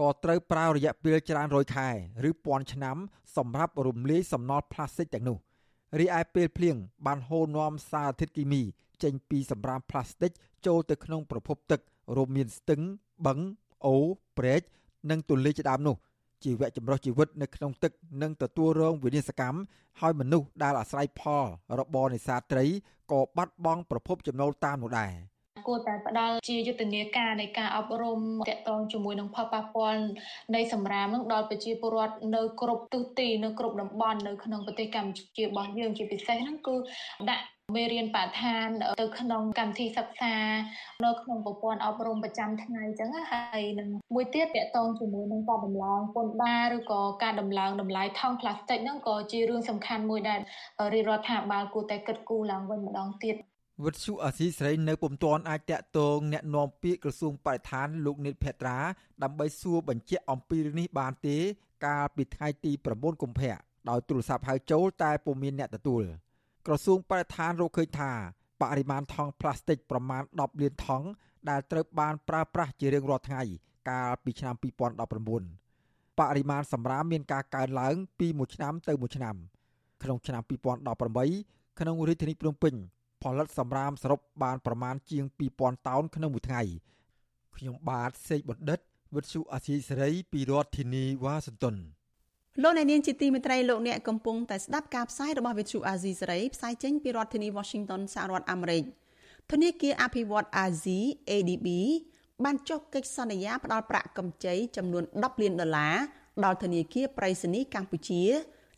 ក៏ត្រូវប្រើរយៈពេលច្រើនរយខែឬពាន់ឆ្នាំសម្រាប់រំលាយសំណល់ផ្លាស្ទិកទាំងនោះរីឯពេលភ្លៀងបានហូរនាំសារធាតុគីមី ចេញពីសម្រាមផ្លាស្ទិកចូលទៅក្នុងប្រភពទឹករួមមានស្ទឹងបឹងអូរព្រែកនិងទន្លេជាដើមនោះជីវៈចម្រុះជីវិតនៅក្នុងទឹកនឹងទទួលរងវិនាសកម្មហើយមនុស្សដែលអាស្រ័យផលរបរនេសាទត្រីក៏បាត់បង់ប្រភពចំណូលតាមនោះដែរ គួរតែផ្ដល់ជាយុទ្ធនាការនៃការអប់រំតាក់ទងជាមួយនឹងផលប៉ះពាល់នៃសម្រាមនឹងដល់ប្រជាពលរដ្ឋនៅគ្រប់ទិសទីនៅគ្រប់តំបន់នៅក្នុងប្រទេសកម្ពុជារបស់យើងជាពិសេសហ្នឹងគឺដាក់មេរៀនបឋានទៅក្នុងកម្មវិធីសិក្សានៅក្នុងប្រព័ន្ធអប់រំប្រចាំថ្ងៃអញ្ចឹងហើយនឹងមួយទៀតតកតងជាមួយនឹងការដំឡើងពន្ធដារឬក៏ការដំឡើងតម្លៃថង់ផ្លាស្ទិកហ្នឹងក៏ជារឿងសំខាន់មួយដែលរាជរដ្ឋាភិបាលគួរតែគិតគូរឡើងវិញម្ដងទៀត វិទ្យុអាស៊ីសេរីនៅពុំទាន់អាចតាក់ទងแนะនាំពាក្យក្រសួងបរិស្ថានលោកនិតភត្រាដើម្បីសួរបញ្ជាក់អំពីរឿងនេះបានទេ កាលពីថ្ងៃទី9កុម្ភៈដោយទូរស័ព្ទហៅចូលតែពុំមានអ្នកទទួល។ក្រសួងបរិស្ថានរកឃើញថាបរិមាណថង់ប្លាស្ទិកប្រមាណ10លានថង់ដែលត្រូវបានប្រើប្រាស់ជារៀងរាល់ថ្ងៃកាលពីឆ្នាំ2019បរិមាណសម្រាមមានការកើនឡើងពីមួយឆ្នាំទៅមួយឆ្នាំក្នុងឆ្នាំ2018ក្នុងរាជធានីភ្នំពេញ ផលិតសម្រាមសរុបបានប្រមាណជាង2000តោនក្នុងមួយថ្ងៃខ្ញុំបាទសេកបណ្ឌិតវិទ្យុអាស៊ីសេរីពីរដ្ឋធានីវ៉ាស៊ីនតោនលោកអ្នកនាងជាទីមេត្រីលោកអ្នកកំពុងតែស្ដាប់ការផ្សាយរបស់វិទ្យុអាស៊ីសេរីផ្សាយចេញពីរដ្ឋធានី Washington សហរដ្ឋអាមេរិកធនាគារអភិវឌ្ឍអាស៊ី ADB បានចុះកិច្ចសន្យាផ្ដល់ប្រាក់កម្ចីចំនួន10លានដុល្លារដល់ធនាគារប្រៃសណីកម្ពុជា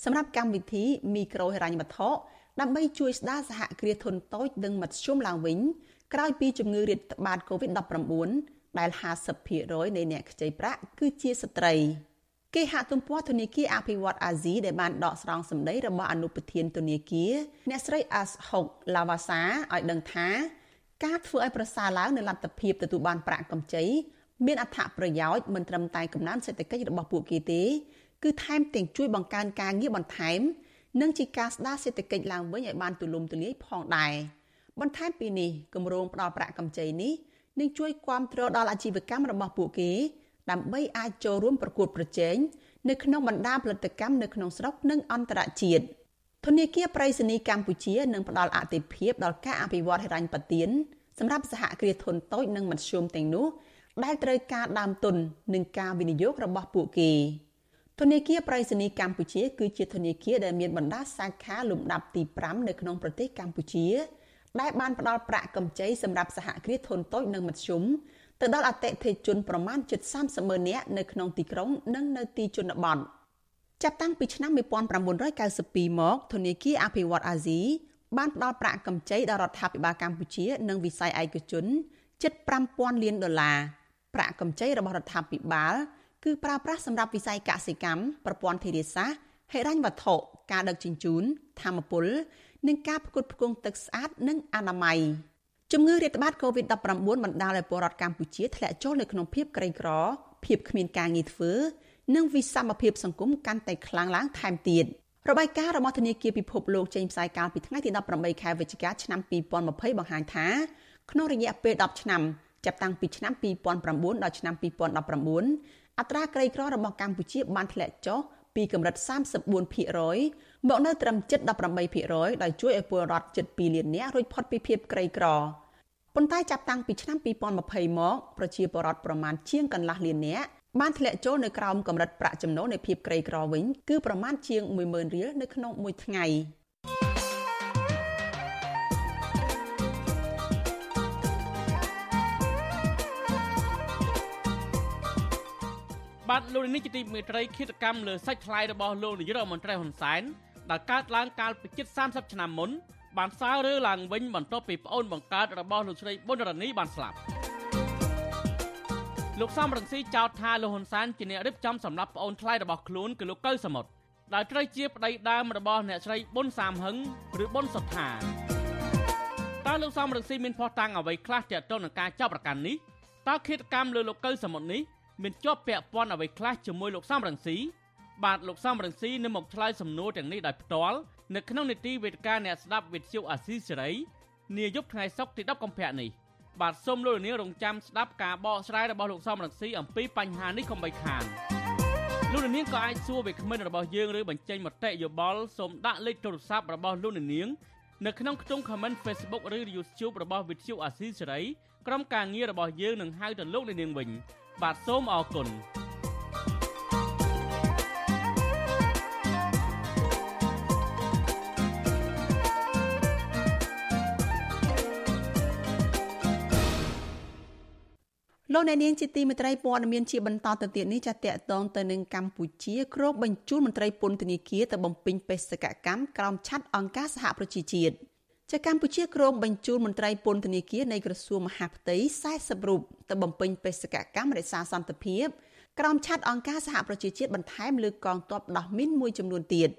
សម្រាប់កម្មវិធីមីក្រូហិរញ្ញវត្ថុ ដើម្បីជួយស្ដារសហគ្រាសធុនតូចនិងមធ្យមឡើងវិញក្រោយពីជំងឺរាតត្បាត COVID-19 ដែល50%នៃអ្នកខ្ចីប្រាក់គឺជាស្ត្រី។គេហទំព័រធនាគារអភិវឌ្ឍអាស៊ីដែលបានដកស្រង់សម្ដីរបស់អនុប្រធានធនាគារអ្នកស្រីអាសហុកឡាវ៉ាសាឲ្យដឹងថាការធ្វើឲ្យប្រសើរឡើងនៅលទ្ធភាពទទួលបានប្រាក់កម្ចីមានអត្ថប្រយោជន៍មិនត្រឹមតែកំណើនសេដ្ឋកិច្ចរបស់ពួកគេទេ គឺថែមទាំងជួយបង្កើនការងារបន្ថែម និងជាការស្ដារសេដ្ឋកិច្ចឡើងវិញឲ្យបានទូលំទូលាយផងដែរបន្ថែមពីនេះគម្រោងផ្ដល់ប្រាក់កម្ចីនេះនឹងជួយគាំទ្រដល់អាជីវកម្មរបស់ពួកគេ ដើម្បីអាចចូលរួមប្រកួតប្រជែងនៅក្នុងបណ្ដាផលិតកម្មនៅក្នុងស្រុកនិងអន្តរជាតិធនាគារប្រៃសណីកម្ពុជានឹងផ្ដល់អតិភិបដល់ការអភិវឌ្ឍហិរញ្ញប្បទានសម្រាប់សហគ្រាសធុនតូចនិងមធ្យមទាំងនោះដែលត្រូវការដើមទុននិងការវិនិយោគរបស់ពួកគេ ធនាគារប្រៃសណីកម្ពុជា គឺជាធនាគារដែលមានបណ្ដាសាខាលំដាប់ទី5នៅក្នុងប្រទេសកម្ពុជា ដែលបានផ្ដល់ប្រាក់កម្ចីសម្រាប់សហគ្រាសធុនតូចនិងមធ្យមទៅដល់អតិថិជនប្រមាណជិត30ម៉ឺននាក់នៅក្នុងទីក្រុងនិងនៅទីជនបទចាប់តាំងពីឆ្នាំ1992មកធនាគារអភិវឌ្ឍអាស៊ីបានផ្ដល់ប្រាក់កម្ចីដល់រដ្ឋាភិបាលកម្ពុជា និងវិស័យឯកជនជិត5000លានដុល្លារប្រាក់កម្ចីរបស់រដ្ឋាភិបាល គឺប្រើប្រាស់សម្រាប់វិស័យកសិកម្មប្រព័ន្ធធារាសាស្ត្រហិរញ្ញវត្ថុការដឹកជញ្ជូនធម្មពលនិងការផ្គត់ផ្គង់ទឹកស្អាតនិងអនាម័យ។ជំងឺរាតត្បាត COVID-19 បណ្ដាលឲ្យពលរដ្ឋកម្ពុជាធ្លាក់ចូលនៅក្នុងភាពក្រីក្រភាពគ្មានការងារធ្វើនិងវិសមភាពសង្គមកាន់តែខ្លាំងឡើងថែមទៀតរបាយការណ៍របស់ធនាគារពិភពលោកចេញផ្សាយកាលពីថ្ងៃទី18ខែវិច្ឆិកាឆ្នាំ2020បង្ហាញថាក្នុងរយៈពេល10ឆ្នាំចាប់តាំងពីឆ្នាំ2009ដល់ឆ្នាំ2019 អត្រាក្រីក្ររបស់កម្ពុជាបានធ្លាក់ចុះពីកម្រិត34%មកនៅត្រឹមជិត18%ដោយជួយឲ្យពលរដ្ឋជិត2លាននាក់រួចផុតពីភាពក្រីក្រប៉ុន្តែចាប់តាំងពីឆ្នាំ2020មកប្រជាពលរដ្ឋប្រមាណជាងកន្លះលាននាក់បានធ្លាក់ចូលនៅក្រោមកម្រិតប្រាក់ចំណូលនៃភាពក្រីក្រវិញគឺប្រមាណជាង10000រៀលនៅក្នុងមួយថ្ងៃ។ បាទលោកនេះជាទីមេត្រីគិតកម្មលើសាច់ថ្លៃរបស់លោកនាយករដ្ឋមន្ត្រីហ៊ុនសែនដែលកើតឡើងកាលពីជិត30ឆ្នាំមុនបានសើរើឡើងវិញបន្ទាប់ពីប្អូនបង្កើតរបស់លោកស្រីប៊ុនរ៉ានីបានស្លាប់លោកសំរងស៊ីចោទថាលោកហ៊ុនសែនជាអ្នករៀបចំសម្រាប់ប្អូនថ្លៃរបស់ខ្លួនគឺលោកកៅសមុទ្រដែលត្រូវជាប្តីដើមរបស់អ្នកស្រីប៊ុនសាមហឹងឬប៊ុនសុថាតើលោកសំរងស៊ីមានផុសតាំងអ្វីខ្លះទាក់ទងនឹងការចាប់ប្រកាន់នេះតើឃាតកម្មលើលោកកៅសមុទ្រនេះ មានជាប់ពាក់ព័ន្ធអ្វីខ្លះជាមួយលោកសំរងស៊ីបាទលោកសំរងស៊ីនឹងមកឆ្លើយសំណួរទាំងនេះដោយផ្ទាល់នៅក្នុងនីតិវេទិកាអ្នកស្ដាប់វិទ្យុអាស៊ីសេរីនាយប់ថ្ងៃសុក្រទី10កុម្ភៈនេះបាទសូមលោកនាងរងចាំស្ដាប់ការបកស្រាយរបស់លោកសំរងស៊ីអំពីបញ្ហានេះកុំបីខានលោកនាងក៏អាចសួរវាគ្មិនរបស់យើងឬបញ្ចេញមតិយោបល់សូមដាក់លេខទូរស័ព្ទរបស់លោកនាងនៅក្នុងខ្ទង់ comment Facebook ឬ YouTube របស់វិទ្យុអាស៊ីសេរីក្រុមការងាររបស់យើងនឹងហៅទៅលោកនាងវិញ បាទសូមអរគុណលោកអ្នកនាងជាទីមេត្រីព័ត៌មានជាបន្តទៅទៀតនេះចាតតតងទៅនឹងកម្ពុជាគ្រោបបញ្ជូនមន្ត្រីពន្ធនាគារទៅបំពេញបេសកកម្មក្រោមឆ័ត្រអង្គការសហប្រជាជាតិ ចាកម្ពុជាគ្រោបបញ្ជូនមន្ត្រីពន្ធនាគារនៃក្រសួងមហាផ្ទៃ40រូបទៅបំពេញបេសកកម្មរក្សាសន្តិភាពក្រោមឆ័ត្រអង្គការសហប្រជាជាតិបន្ថែមលើកងទ័ពដោះមីនមួយចំនួនទៀត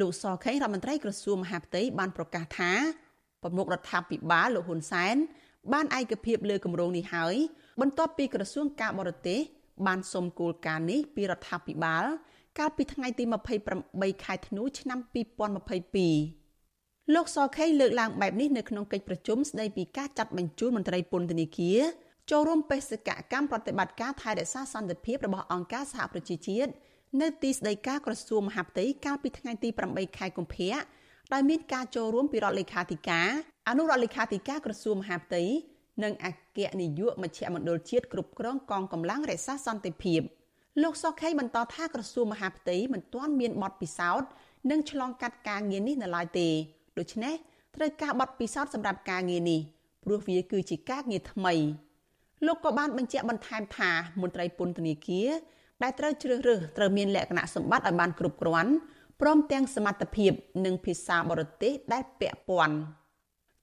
លោកសខេងរដ្ឋមន្ត្រីក្រសួងមហាផ្ទៃបានប្រកាសថាប្រមុខរដ្ឋាភិបាលលោកហ៊ុនសែនបានឯកភាពលើគម្រោងនេះហើយបន្ទាប់ពីក្រសួងការបរទេសបានសុំគោលការណ៍នេះពីរដ្ឋាភិបាល កាលពីថ្ងៃទី28ខែធ្នូឆ្នាំ2022 លោកសខេងលើកឡើងបែបនេះនៅក្នុងកិច្ចប្រជុំស្ដីពីការចាត់បញ្ជូនមន្ត្រីពន្ធនាគារចូលរួមបេសកកម្មប្រតិបត្តិការថែរក្សាសន្តិភាពរបស់អង្គការសហប្រជាជាតិនៅទីស្តីការក្រសួងមហាផ្ទៃកាលពីថ្ងៃទី8ខែកុម្ភៈដោយមានការចូលរួមពីរដ្ឋលេខាធិការអនុរដ្ឋលេខាធិការក្រសួងមហាផ្ទៃនិងអគ្គនាយកមជ្ឈមណ្ឌលជាតិគ្រប់គ្រងកងកម្លាំងរក្សាសន្តិភាពលោកសុខេបន្តថាក្រសួងមហាផ្ទៃមិនទាន់មានបទពិសោធន៍និងឆ្លងកាត់ការងារនេះនៅឡើយទេ ដូច្នេះត្រូវការបទពិសោធន៍សម្រាប់ការងារនេះព្រោះវាគឺជាការងារថ្មីលោកក៏បានបញ្ជាក់បន្ថែមថាមន្ត្រីពន្ធនាគារដែលត្រូវជ្រើសរើសត្រូវមានលក្ខណៈសម្បត្តិឲ្យបានគ្រប់គ្រាន់ព្រមទាំងសមត្ថភាពនិងភាសាបរទេសដែលពាក់ព័ន្ធ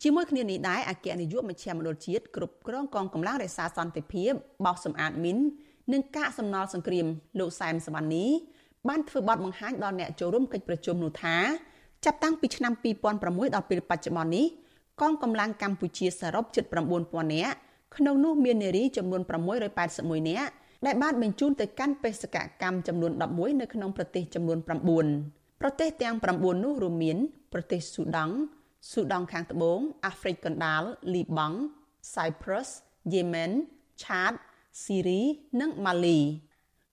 ជាមួយគ្នានេះដែរអគ្គនាយកមជ្ឈមណ្ឌលជាតិគ្រប់គ្រងកងកម្លាំងរក្សាសន្តិភាពបោះសម្អាតមីននិងកាកសំណល់សង្គ្រាមលោកសែមសវណ្ណីបានធ្វើបទបង្ហាញដល់អ្នកចូលរួមកិច្ចប្រជុំនោះថា ចាប់តាំងពីឆ្នាំ2006ដល់ពេលបច្ចុប្បន្ននេះកងកម្លាំងកម្ពុជាសរុបជិត9000នាក់ក្នុងនោះមាននារីចំនួន681នាក់ដែលបានបញ្ជូនទៅកាន់បេសកកម្មចំនួន11នៅក្នុងប្រទេសចំនួន9ប្រទេសទាំង9នោះរួមមានប្រទេសស៊ូដង់ស៊ូដង់ខាងត្បូងអាហ្វ្រិកកណ្ដាលលីបង់ Cyprus យេម៉ែនឆាត ស៊ីរី និងម៉ាលី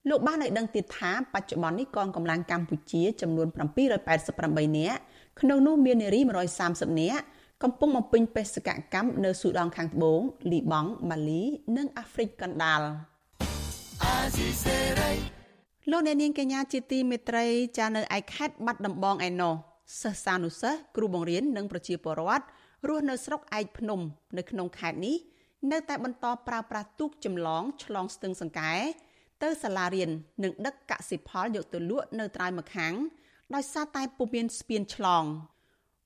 លោកបានឲ្យដឹងទៀតថាបច្ចុប្បន្ននេះកងកម្លាំងកម្ពុជាចំនួន788នាក់ក្នុងនោះមាននារី130នាក់កំពុងបំពេញបេសកកម្មនៅស៊ូដង់ខាងត្បូងលីបង់ម៉ាលី និងអាហ្វ្រិកកណ្ដាលលោកអ្នកនាងកញ្ញាជាទីមេត្រីចានៅឯខេត្តបាត់ដំបងឯណោះសិស្សានុសិស្សគ្រូបង្រៀននិងប្រជាពលរដ្ឋរស់នៅស្រុកឯកភ្នំ នៅក្នុងខេត្តនេះនៅតែបន្តប្រើប្រាស់ទូកចម្លងឆ្លងស្ទឹងសង្កែ ទៅសាលារៀននិងដឹកកសិផលយកទៅលក់នៅត្រើយម្ខាងដោយសារតែពុំមានស្ពានឆ្លង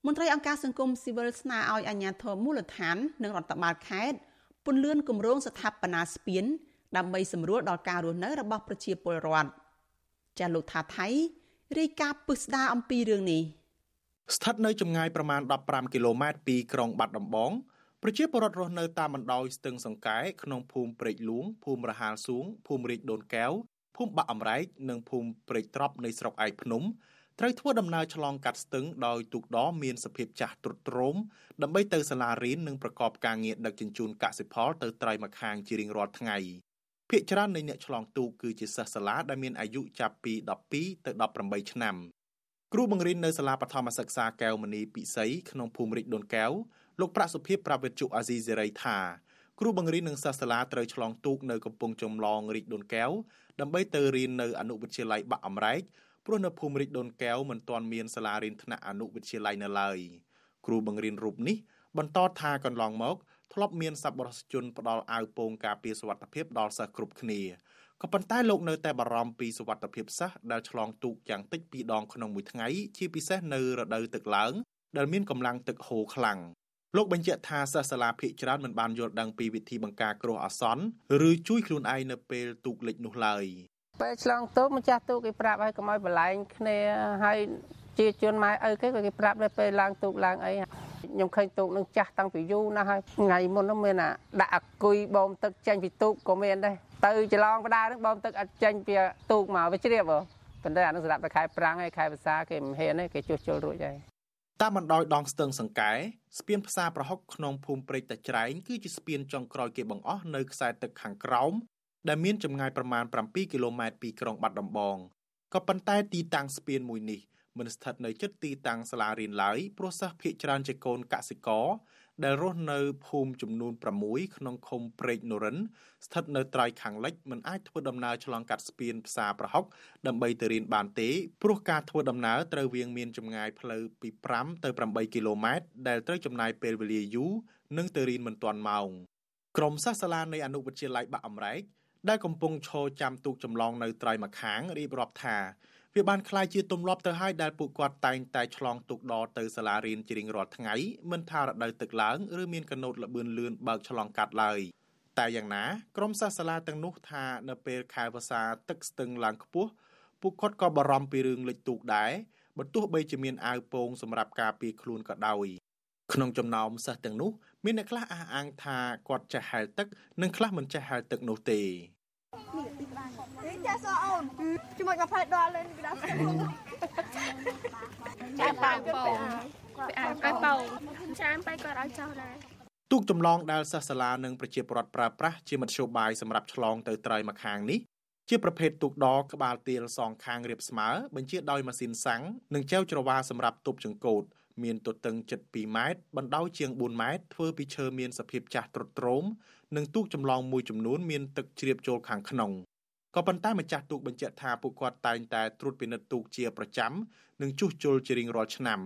មន្ត្រីអង្គការសង្គមស៊ីវិលស្នើឲ្យអាជ្ញាធរមូលដ្ឋាន និងរដ្ឋបាលខេត្តពន្លឿនគម្រោងស្ថាបនាស្ពាន ដើម្បីសម្រួលដល់ការរស់នៅរបស់ប្រជាពលរដ្ឋចាលោកថាថៃរាយការណ៍ពឹស្ដារអំពីរឿងនេះស្ថិតនៅចម្ងាយប្រមាណ15គីឡូម៉ែត្រពីក្រុងបាត់ដំបង ប្រជាពលរដ្ឋរស់នៅតាមបណ្ដោយស្ទឹងសង្កែក្នុងភូមិព្រែកលួងភូមិរហាលសួងភូមិរាជដូនកែវភូមិបាក់អំរែកនិងភូមិព្រែកត្រប់នៃស្រុកឯកភ្នំត្រូវធ្វើដំណើរឆ្លងកាត់ស្ទឹងដោយទូកដរមានសភាពចាស់ទ្រុឌទ្រោមដើម្បីទៅសាលារៀននិងប្រកបការងារដឹកជញ្ជូនកសិផលទៅត្រៃម្ខាងជារៀងរាល់ថ្ងៃភាគច្រើននៃអ្នកឆ្លងទូកគឺជាសិស្សសាលាដែលមានអាយុចាប់ពី12ទៅ18ឆ្នាំគ្រូបង្រៀននៅសាលាបឋមសិក្សាកែវមនីពិសីក្នុងភូមិរិចដូនកែវ លោកប្រាក់សុភីប្រាប់វិទ្យុអាស៊ីសេរីថាគ្រូបង្រៀននិងសិស្សសាលាត្រូវឆ្លងទូកនៅកំពង់ចំឡងរិចដូនកែវដើម្បីទៅរៀននៅអនុវិទ្យាល័យបាក់អំរែកព្រោះនៅភូមិរិចដូនកែវមិនទាន់មានសាលារៀនថ្នាក់អនុវិទ្យាល័យនៅឡើយគ្រូបង្រៀនរូបនេះបន្តថាកន្លងមកធ្លាប់មានសប្បុរសជនផ្ដល់អាវពោងការពារសុវត្ថិភាពដល់សិស្សគ្រប់គ្នាក៏ប៉ុន្តែលោកនៅតែបារម្ភពីសុវត្ថិភាពសិស្សដែលឆ្លងទូកយ៉ាងតិច2ដងក្នុងមួយថ្ងៃជាពិសេសនៅរដូវទឹកឡើងដែលមានកម្លាំងទឹកហូរខ្លាំង លោកបញ្ជាក់ថាសិស្សសាលាភាគច្រើនមិនបានយល់ដឹងពីវិធីបង្ការគ្រោះអាសន្នឬជួយខ្លួនឯងនៅពេលទូកលិចនោះឡើយពេលឆ្លងទូកម្ចាស់ទូកគេប្រាប់ឲ្យកុំឲ្យបលែងគ្នាហើយជាជនម៉ែឪគេក៏គេប្រាប់ដែរពេលឡើងទូកឡើងអីខ្ញុំឃើញទូកនឹងចាស់តាំងពីយូរណាស់ហើយថ្ងៃមុននោះមានអាដាក់អគុយបូមទឹកចេញពីទូកក៏មានដែរទៅច្រឡងបដានឹងបូមទឹកអត់ចេញពីទូកមកវាជ្រាបប៉ុន្តែអានោះសម្រាប់តែខែប្រាំងហើយខែភាសាគេមិនហ៊ានទេគេជួសជុលរួចហើយ តាមបណ្ដោយដងស្ទឹងសង្កែស្ពានផ្សារប្រហុកក្នុងភូមិព្រែកតាច្រែងគឺជាស្ពានចុងក្រោយគេបង្អស់នៅខ្សែទឹកខាងក្រោមដែលមានចម្ងាយប្រមាណ7គីឡូម៉ែត្រពីក្រុងបាត់ដំបងក៏ប៉ុន្តែទីតាំងស្ពានមួយនេះមិនស្ថិតនៅជិតទីតាំងសាលារៀនឡើយព្រោះសិស្សភាគច្រើនជាកូនកសិករ ដែលរស់នៅភូមិចំនួន6ក្នុងឃុំព្រែកនរិនស្ថិតនៅត្រៃខាងលិចមិនអាចធ្វើដំណើរឆ្លងកាត់ស្ពានផ្សារប្រហុកដើម្បីទៅរៀនបានទេព្រោះការធ្វើដំណើរត្រូវវាងមានចម្ងាយផ្លូវពី5ទៅ8គីឡូម៉ែត្រដែលត្រូវចំណាយពេលវេលាយូរនិងទៅរៀនមិនទាន់ម៉ោងក្រុមសិស្សសាលានៃអនុវិទ្យាល័យបាក់អមរែកដែលកំពុងឈរចាំទូកចម្លងនៅត្រៃម្ខាងរៀបរាប់ថា វាបានคล้ายជាទម្លាប់ទៅហើយដែលពួកគាត់តែងតែឆ្លងទុកដទៅសាលារៀនជារៀងរាល់ថ្ងៃមិនថារដូវទឹកឡើងឬមានកណូតលបឿនលឿនបើកឆ្លងកាត់ឡើយតែយ៉ាងណាក្រុមសាសាលាទាំងនោះថានៅពេលខែវស្សាទឹកស្ទឹងឡើងខ្ពស់ពួកគាត់ក៏បារម្ភពីរឿងលិចទូកដែរបើទោះបីជាមានអាវពោងសម្រាប់ការពារខ្លួនក៏ដោយក្នុងចំណោមសិស្សទាំងនោះមានអ្នកខ្លះអះអាងថាគាត់ចេះហែលទឹកនិងខ្លះមិនចេះហែលទឹកនោះទេ ចាសអូនជាមួយកាហ្វេដល់លេងក្តាប់ចាប៉ាងបងវាអាចឲ្យបងច្រើនបែគាត់ឲ្យចោះដែរទូកចម្លងដែលសិស្សសាលានិងប្រជាពលរដ្ឋប្រើប្រាស់ជាមធ្យោបាយសម្រាប់ឆ្លងទៅត្រៃម្ខាងនេះជាប្រភេទទូកដក្បាលទាលសងខាងរៀបស្មើបញ្ជាដោយម៉ាស៊ីនសាំងនិងចែវច្រវាសម្រាប់ទប់ចង្កូត មានទទឹងជិត2ម៉ែត្របណ្ដោយជាង4ម៉ែត្រធ្វើពីឈើមានសភាពចាស់ទ្រុឌទ្រោមនិងទូកចម្លងមួយចំនួនមានទឹកជ្រាបចូលខាងក្នុងក៏ប៉ុន្តែម្ចាស់ទូកបញ្ជាក់ថាពួកគាត់តែងតែត្រួតពិនិត្យទូកជាប្រចាំនិងជួសជុលជារៀងរាល់ឆ្នាំ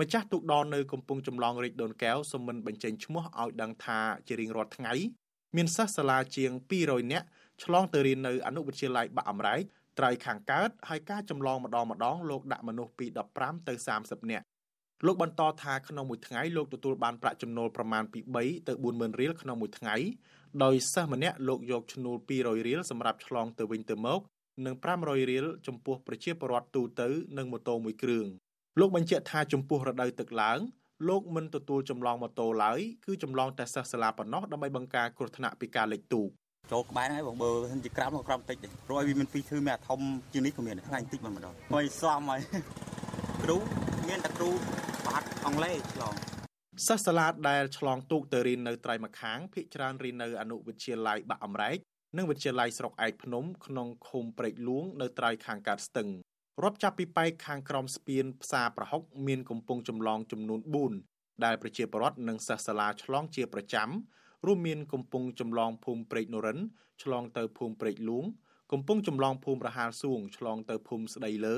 ម្ចាស់ទូកដននៅកំពង់ចម្លងរាជដូនកែវសូមមិនបញ្ចេញឈ្មោះឲ្យដឹងថាជារៀងរាល់ថ្ងៃមានសិស្សសាលាជាង200នាក់ឆ្លងទៅរៀននៅអនុវិទ្យាល័យបាក់អមរែកត្រៃខាងកើតហើយការចម្លងម្ដងម្ដងលោកដាក់មនុស្សពី15ទៅ30នាក់ លោកបន្តថាក្នុងមួយថ្ងៃលោកទទួលបានប្រាក់ចំណូលប្រមាណពី3ទៅ40000រៀលក្នុងមួយថ្ងៃដោយសិស្សម្នាក់លោកយកឈ្នួល200រៀលសម្រាប់ឆ្លងទៅវិញទៅមកនិង500រៀលចំពោះប្រជាពលរដ្ឋទូទៅនិងម៉ូតូមួយគ្រឿងលោកបញ្ជាក់ថាចំពោះរដូវទឹកឡើងលោកមិនទទួលចម្លងម៉ូតូឡើយគឺចម្លងតែសិស្សសាលាប៉ុណ្ណោះដើម្បីបង្ការគ្រោះថ្នាក់ពីការលិចទូកចូលក្បែរហើយបងបើមិនជាក្រាមក្រាមតិចទេព្រោះឲ្យវាមានពីរធឺមានអាធំជាងនេះក៏មានថ្ងៃតិចមិនម្ដងហើយសំហើយ គ្រូមានតែគ្រូបាត់អង់គ្លេសឆ្លងសិស្សសាលាដែលឆ្លងទូកទៅរៀននៅត្រៃម្ខាងភ ieck ច្រើនរៀននៅអនុវិទ្យាល័យបាក់អមរែកនិងវិទ្យាល័យស្រុកឯកភ្នំក្នុងឃុំព្រែកលួងនៅត្រៃខាងកើតស្ទឹងរាប់ចាប់ពីប៉ែកខាងក្រោមស្ពានផ្សារប្រហុកមានកំពង់ចម្លងចំនួន4ដែលប្រជាពលរដ្ឋនិងសិស្សសាលាឆ្លងជាប្រចាំរួមមានកំពង់ចម្លងភូមិព្រែកនរិនឆ្លងទៅភូមិព្រែកលួងកំពង់ចម្លងភូមិរហាលសួងឆ្លងទៅភូមិស្ដីលើ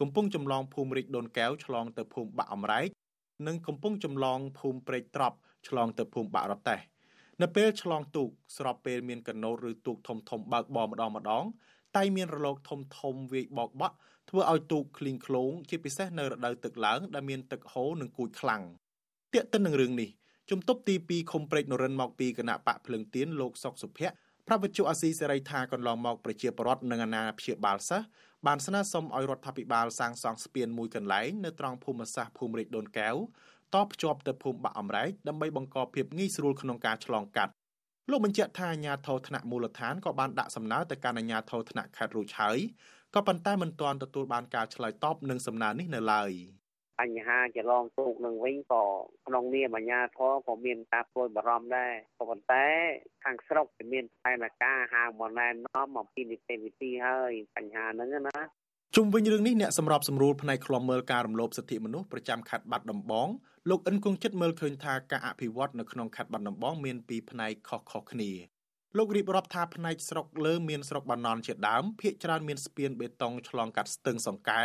កំពង់ចម្លងភូមិរិចដូនកែវឆ្លងទៅភូមិបាក់អមរែកនិងកំពង់ចម្លងភូមិព្រែកត្រប់ឆ្លងទៅភូមិបាក់រតេះនៅពេលឆ្លងទូកស្របពេលមានកណូតឬទូកធំធំបើកបរម្ដងម្ដងតែមានរលកធំធំវាយបោកបក់ធ្វើឲ្យទូកឃ្លីងឃ្លោងជាពិសេសនៅរដូវទឹកឡើងដែលមានទឹកហូរនិងគួចខ្លាំងទាក់ទិននឹងរឿងនេះជំទប់ទី2ខុំព្រែកនរិនមកពីគណៈបកភ្លឹងទៀនលោកសុកសុភ័ក្រ ប្រាប់វិទ្យុអាស៊ីសេរីថាកន្លងមកប្រជាពលរដ្ឋនិងអាណាព្យាបាលសិស្សបានស្នើសុំឲ្យរដ្ឋាភិបាលសាងសង់ស្ពានមួយកន្លែងនៅត្រង់ភូមិសាស្ត្រភូមិរាជដូនកែវតភ្ជាប់ទៅភូមិបាក់អំរែកដើម្បីបង្កភាពងាយស្រួលក្នុងការឆ្លងកាត់លោកបញ្ជាក់ថាអាជ្ញាធរថ្នាក់មូលដ្ឋានក៏បានដាក់សំណើទៅកាន់អាជ្ញាធរថ្នាក់ខេត្តរួចហើយក៏ប៉ុន្តែមិនទាន់ទទួលបានការឆ្លើយតបនឹងសំណើនេះនៅឡើយ បញ្ហាចរងទូកនឹងវិញក៏ក្នុងនាមអាជ្ញាធរក៏មានការព្រួយបារម្ភដែរក៏ប៉ុន្តែខាងស្រុកវាមានផែនការហៅមកណែនាំអំពីនីតិវិធីហើយបញ្ហាហ្នឹងណាជុំវិញរឿងនេះអ្នកសម្របសម្រួលផ្នែកខ្លំមើលការរំលោភសិទ្ធិមនុស្សប្រចាំខេត្តបាត់ដំបងលោកអិនគង់ចិត្តមើលឃើញថាការអភិវឌ្ឍនៅក្នុងខេត្តបាត់ដំបងមានពីរផ្នែកខុសៗគ្នា លោករៀបរាប់ថាផ្នែកស្រុកលើមានស្រុកបាណន់ជាដើមភ ieck ច្រើនមានស្ពានបេតុងឆ្លងកាត់ស្ទឹងសង្កែ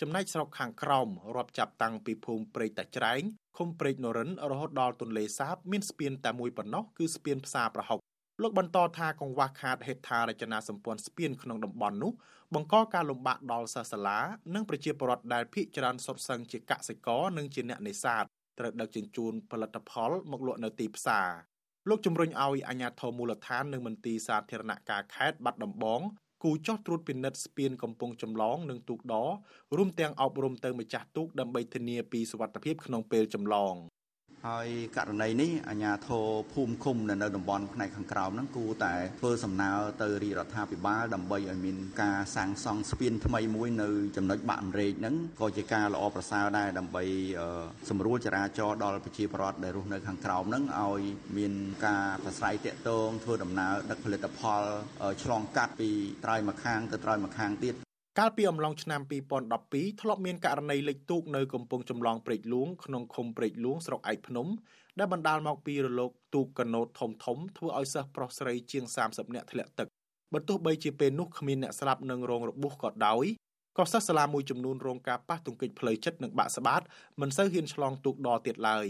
ចំណែកស្រុកខាងក្រោមរាប់ចាប់តាំងពីភូមិព្រែកតាច្រែងឃុំព្រែកនរិនរហូតដល់ទន្លេសាបមានស្ពានតែមួយប៉ុណ្ណោះគឺស្ពានផ្សារប្រហុកលោកបន្តថាកង្វះខាតហេដ្ឋារចនាសម្ព័ន្ធស្ពានក្នុងតំបន់នោះបង្កការលំបាកដល់សិស្សសាលា និងប្រជាពលរដ្ឋដែលភ័យច្រើនសុទ្ធសឹងជាកសិករនិងជាអ្នកនេសាទត្រូវដឹកជញ្ជូនផលិតផលមកលក់នៅទីផ្សារ លោកជំរុញឲ្យអាជ្ញាធរមូលដ្ឋាននិងមន្ទីរសាធារណការខេត្តបាត់ដំបងគូចោះត្រួតពិនិត្យស្ពានកំពង់ចម្លងនិងទូកដរួមទាំងអប់រំទៅម្ចាស់ទូកដើម្បីធានាពីសុវត្ថិភាពក្នុងពេលចម្លង ហើយករណីនេះអាជ្ញាធរភូមិឃុំនៅនៅតំបន់ផ្នែកខាងក្រោមហ្នឹងគួរតែធ្វើសំណើទៅរាជរដ្ឋាភិបាលដើម្បីឲ្យមានការសាងសង់ស្ពានថ្មីមួយនៅចំណុចបាក់អន្រែកហ្នឹងក៏ជាការល្អប្រសើរដែរដើម្បីសម្រួលចរាចរណ៍ដល់ប្រជាពលរដ្ឋដែលរស់នៅខាងក្រោមហ្នឹងឲ្យមានការប្រស្រ័យតាក់ទងធ្វើដំណើរដឹកផលិតផលឆ្លងកាត់ពីត្រើយម្ខាងទៅត្រើយម្ខាងទៀត កាលពីអំឡុងឆ្នាំ2012ធ្លាប់មានករណីលិចទូកនៅកំពង់ចម្លងព្រែកលួងក្នុងឃុំព្រែកលួងស្រុកឯកភ្នំដែលបណ្ដាលមកពីរលកទូកកណូតធំធំធ្វើឲ្យសិស្សប្រុសស្រីជាង30នាក់ធ្លាក់ទឹកបើទោះបីជាពេលនោះគ្មានអ្នកស្លាប់និងរងរបួសក៏ដោយក៏សិស្សសាលាមួយចំនួនរងការប៉ះទង្គិចផ្លូវចិត្តនិងបាក់ស្បាតមិនសូវហ៊ានឆ្លងទូកដទៀតឡើយ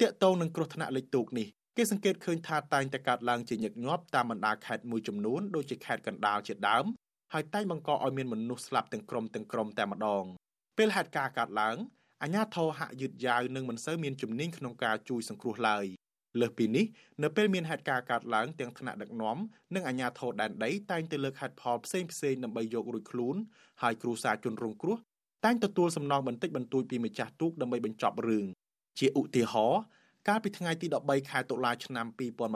តាកតងនឹងគ្រោះថ្នាក់លិចទូកនេះគេសង្កេតឃើញថាតែងតែកើតឡើងជាញឹកញាប់តាមបណ្ដាខេត្តមួយចំនួនដូចជាខេត្តកណ្ដាលជាដើម ហើយតែងបង្កឲ្យមានមនុស្សស្លាប់ទាំងក្រុមទាំងក្រុមតែម្ដងពេលហេតុការណ៍កើតឡើងអាជ្ញាធរហាក់យឺតយ៉ាវនិងមិនសូវមានជំនាញក្នុងការជួយសង្គ្រោះឡើយលើសពីនេះនៅពេលមានហេតុការណ៍កើតឡើងទាំងថ្នាក់ដឹកនាំនិងអាជ្ញាធរដែនដីតែងតែលើកហេតុផលផ្សេងផ្សេងដើម្បីយករួចខ្លួនហើយគ្រូសាជនរងគ្រោះតែងទទួលសំណងបន្តិចបន្តួចពីម្ចាស់ទូកដើម្បីបញ្ចប់រឿងជាឧទាហរណ៍ កាលពីថ្ងៃទី13ខែតុលាឆ្នាំ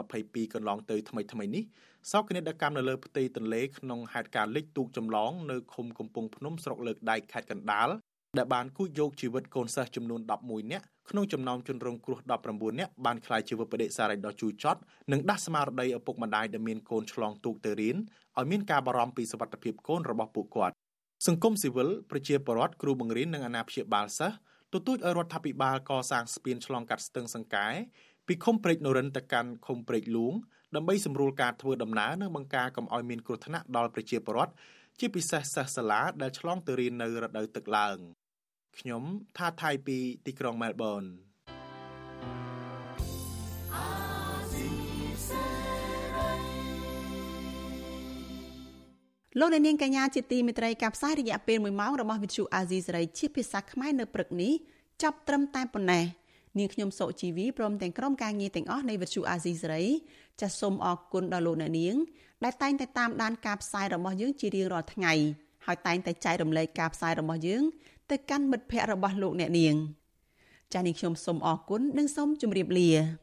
2022កន្លងទៅថ្មីថ្មីនេះសោកនាដកម្មនៅលើផ្ទៃទន្លេក្នុងហេតុការណ៍លិចទូកចម្លងនៅឃុំកំពង់ភ្នំស្រុកលើកដែកខេត្តកណ្ដាលដែលបានគូចយកជីវិតកូនសិស្សចំនួន11នាក់ក្នុងចំណោមជនរងគ្រោះ19នាក់បានក្លាយជាវិបដិសារីដ៏ជូរចត់និងដាស់ស្មារតីឪពុកម្ដាយដែលមានកូនឆ្លងទូកទៅរៀនឲ្យមានការបារម្ភពីសុវត្ថិភាពកូនរបស់ពួកគាត់សង្គមស៊ីវិលប្រជាពលរដ្ឋគ្រូបង្រៀននិងអាណាព្យាបាលសិស្ស ទទូចឲ្យរដ្ឋាភិបាលកសាងស្ពានឆ្លងកាត់ស្ទឹងសង្កែពីឃុំព្រែកនរិនទៅកាន់ឃុំព្រែកលួងដើម្បីសម្រួលការធ្វើដំណើរនិងបង្ការកុំឲ្យមានគ្រោះថ្នាក់ដល់ប្រជាពលរដ្ឋជាពិសេសសិស្សសាលាដែលឆ្លងទៅរៀននៅរដូវទឹកឡើងខ្ញុំថាថៃពីទីក្រុងមែលប៊ន លោកអ្នកនាងកញ្ញាជាទីមេត្រីការផ្សាយរយៈពេល1ម៉ោងរបស់វិទ្យុអាស៊ីសេរីជាភាសាខ្មែរនៅព្រឹកនេះចាប់ត្រឹមតែប៉ុណ្ណេះនាងខ្ញុំសុជីវីព្រមទាំងក្រុមការងារទាំងអស់នៃវិទ្យុអាស៊ីសេរីចាសសូមអរគុណដល់លោកអ្នកនាង ដែលតែងតែតាមដានការផ្សាយរបស់យើងជារៀងរាល់ថ្ងៃហើយតែងតែចែករំលែកការផ្សាយរបស់យើងទៅកាន់មិត្តភ័ក្តិរបស់លោកអ្នកនាងចាសនាងខ្ញុំសូមអរគុណនិងសូមជម្រាបលា